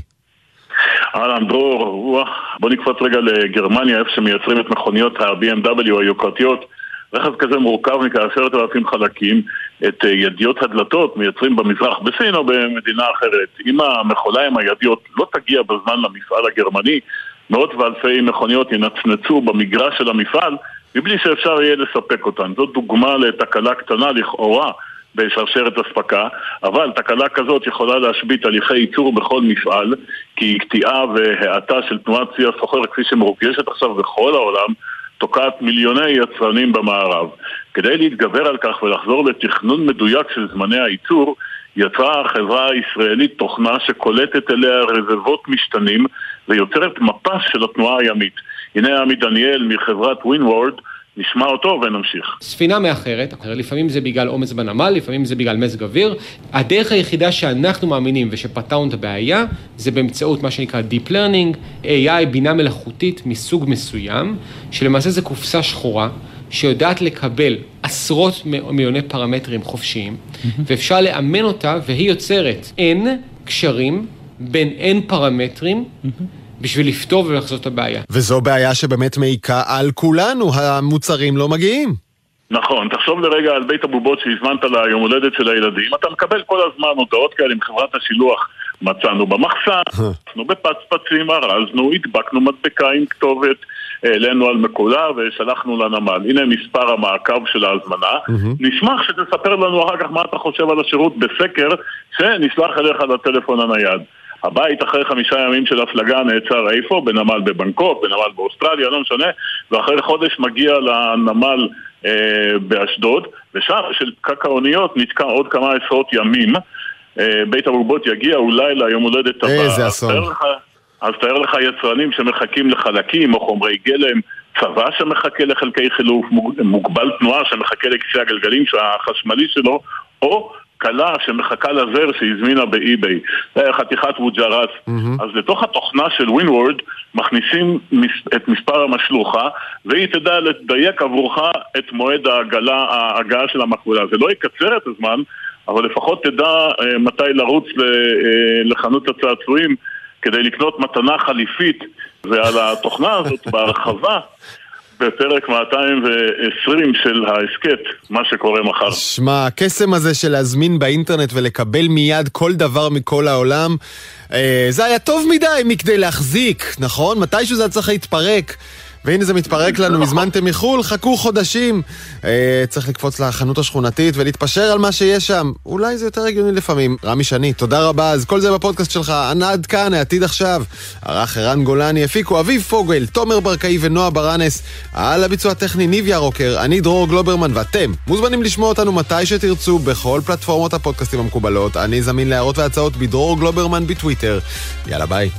אהלן דרור, בוא נקפוץ רגע לגרמניה, איפה שמייצרים את מכוניות ה-BMW היוקרתיות. רכב כזה מורכב מכעשרת אלפים חלקים, את אה, ידיות הדלתות מייצרים במזרח בסין או במדינה אחרת. אם המכולה עם הידיות לא תגיע בזמן למפעל הגרמני, מאות ואלפי מכוניות ינצנצו במגרש של המפעל מבלי שאפשר יהיה לספק אותן. זאת דוגמה לתקלה קטנה לכאורה בשרשרת אספקה, אבל תקלה כזאת יכולה להשבית הליכי ייצור בכל מפעל, כי קטיעה והאטה של תנועת צי הסוחר כפי שמורגשת עכשיו בכל העולם תוקעת מיליוני יצרנים במערב. כדי להתגבר על כך ולחזור לתכנון מדויק של זמני הייצור, יצרה החברה הישראלית תוכנה שקולטת אליה רבבות משתנים ויוצרת מפה של התנועה הימית. הנה עמי דניאל מחברת ווינוורד נשמע אותו ונמשיך. ספינה מאחרת, לפעמים זה בגלל עומס בנמל, לפעמים זה בגלל מזג אוויר. הדרך היחידה שאנחנו מאמינים ושפתרנו את הבעיה, זה באמצעות מה שנקרא Deep Learning, AI, בינה מלאכותית מסוג מסוים, שלמעשה זה קופסה שחורה. שיודעת לקבל עשרות מיליוני פרמטרים חופשיים, ואפשר לאמן אותה, והיא יוצרת N קשרים בין N פרמטרים. בשביל לפתור ולחזות את הבעיה. וזו בעיה שבאמת מעיקה על כולנו, המוצרים לא מגיעים. נכון, תחשוב לרגע על בית הבובות שהזמנת ליום הולדת של הילדים, אתה מקבל כל הזמן הודעות כאלה עם חברת השילוח. מצאנו במחסן, מצאנו בפצפצים, ארזנו, הדבקנו מדבקה עם כתובת, העלינו על מקולה ושלחנו לנמל. הנה מספר המעקב של ההזמנה. נשמח שתספר לנו אחר כך מה אתה חושב על השירות בסקר שנשלח אליך לטלפון הנייד. הבית אחרי חמישה ימים של הפלגה נעצר איפה? בנמל בבנקוק, בנמל באוסטרליה, לא משנה, ואחרי חודש מגיע לנמל אה, באשדוד, ושם בשל פקק האוניות נתקע עוד כמה עשרות ימים. אה, בית הבובות יגיע אולי ליום הולדת הבא. איזה אסון. אז תאר לך יצרנים שמחכים לחלקים או חומרי גלם, צבא שמחכה לחלקי חילוף, מוגבל תנועה שמחכה לכיסא הגלגלים החשמלי שלו, או כלה שמחכה לזר שהזמינה ב eBay. חתיכת ווג'רס. Mm-hmm. אז לתוך התוכנה של Windward מכניסים את מספר המשלוחה, והיא תדע לדייק עבורך את מועד ההגלה, ההגעה של המחולה. זה לא יקצר את הזמן, אבל לפחות תדע אה, מתי לרוץ אה, לחנות הצעצועים כדי לקנות מתנה חליפית. ועל התוכנה הזאת בהרחבה בפרק 220 של ההסכת, מה שקורה מחר. שמע, הקסם הזה של להזמין באינטרנט ולקבל מיד כל דבר מכל העולם, אה, זה היה טוב מדי מכדי להחזיק, נכון? מתישהו זה היה צריך להתפרק. והנה זה מתפרק לנו, הזמנתם מחו"ל, חכו חודשים. אה, צריך לקפוץ לחנות השכונתית ולהתפשר על מה שיש שם. אולי זה יותר הגיוני לפעמים. רמי שני, תודה רבה. אז כל זה בפודקאסט שלך. עד כאן, העתיד עכשיו. ערך ערן גולני, הפיקו אביב פוגל, תומר ברקאי ונועה ברנס. על הביצוע הטכני ניב ירוקר, אני דרור גלוברמן, ואתם מוזמנים לשמוע אותנו מתי שתרצו בכל פלטפורמות הפודקאסטים המקובלות. אני זמין להערות והצעות בדרור גלוברמן בטוויטר. יאללה ביי.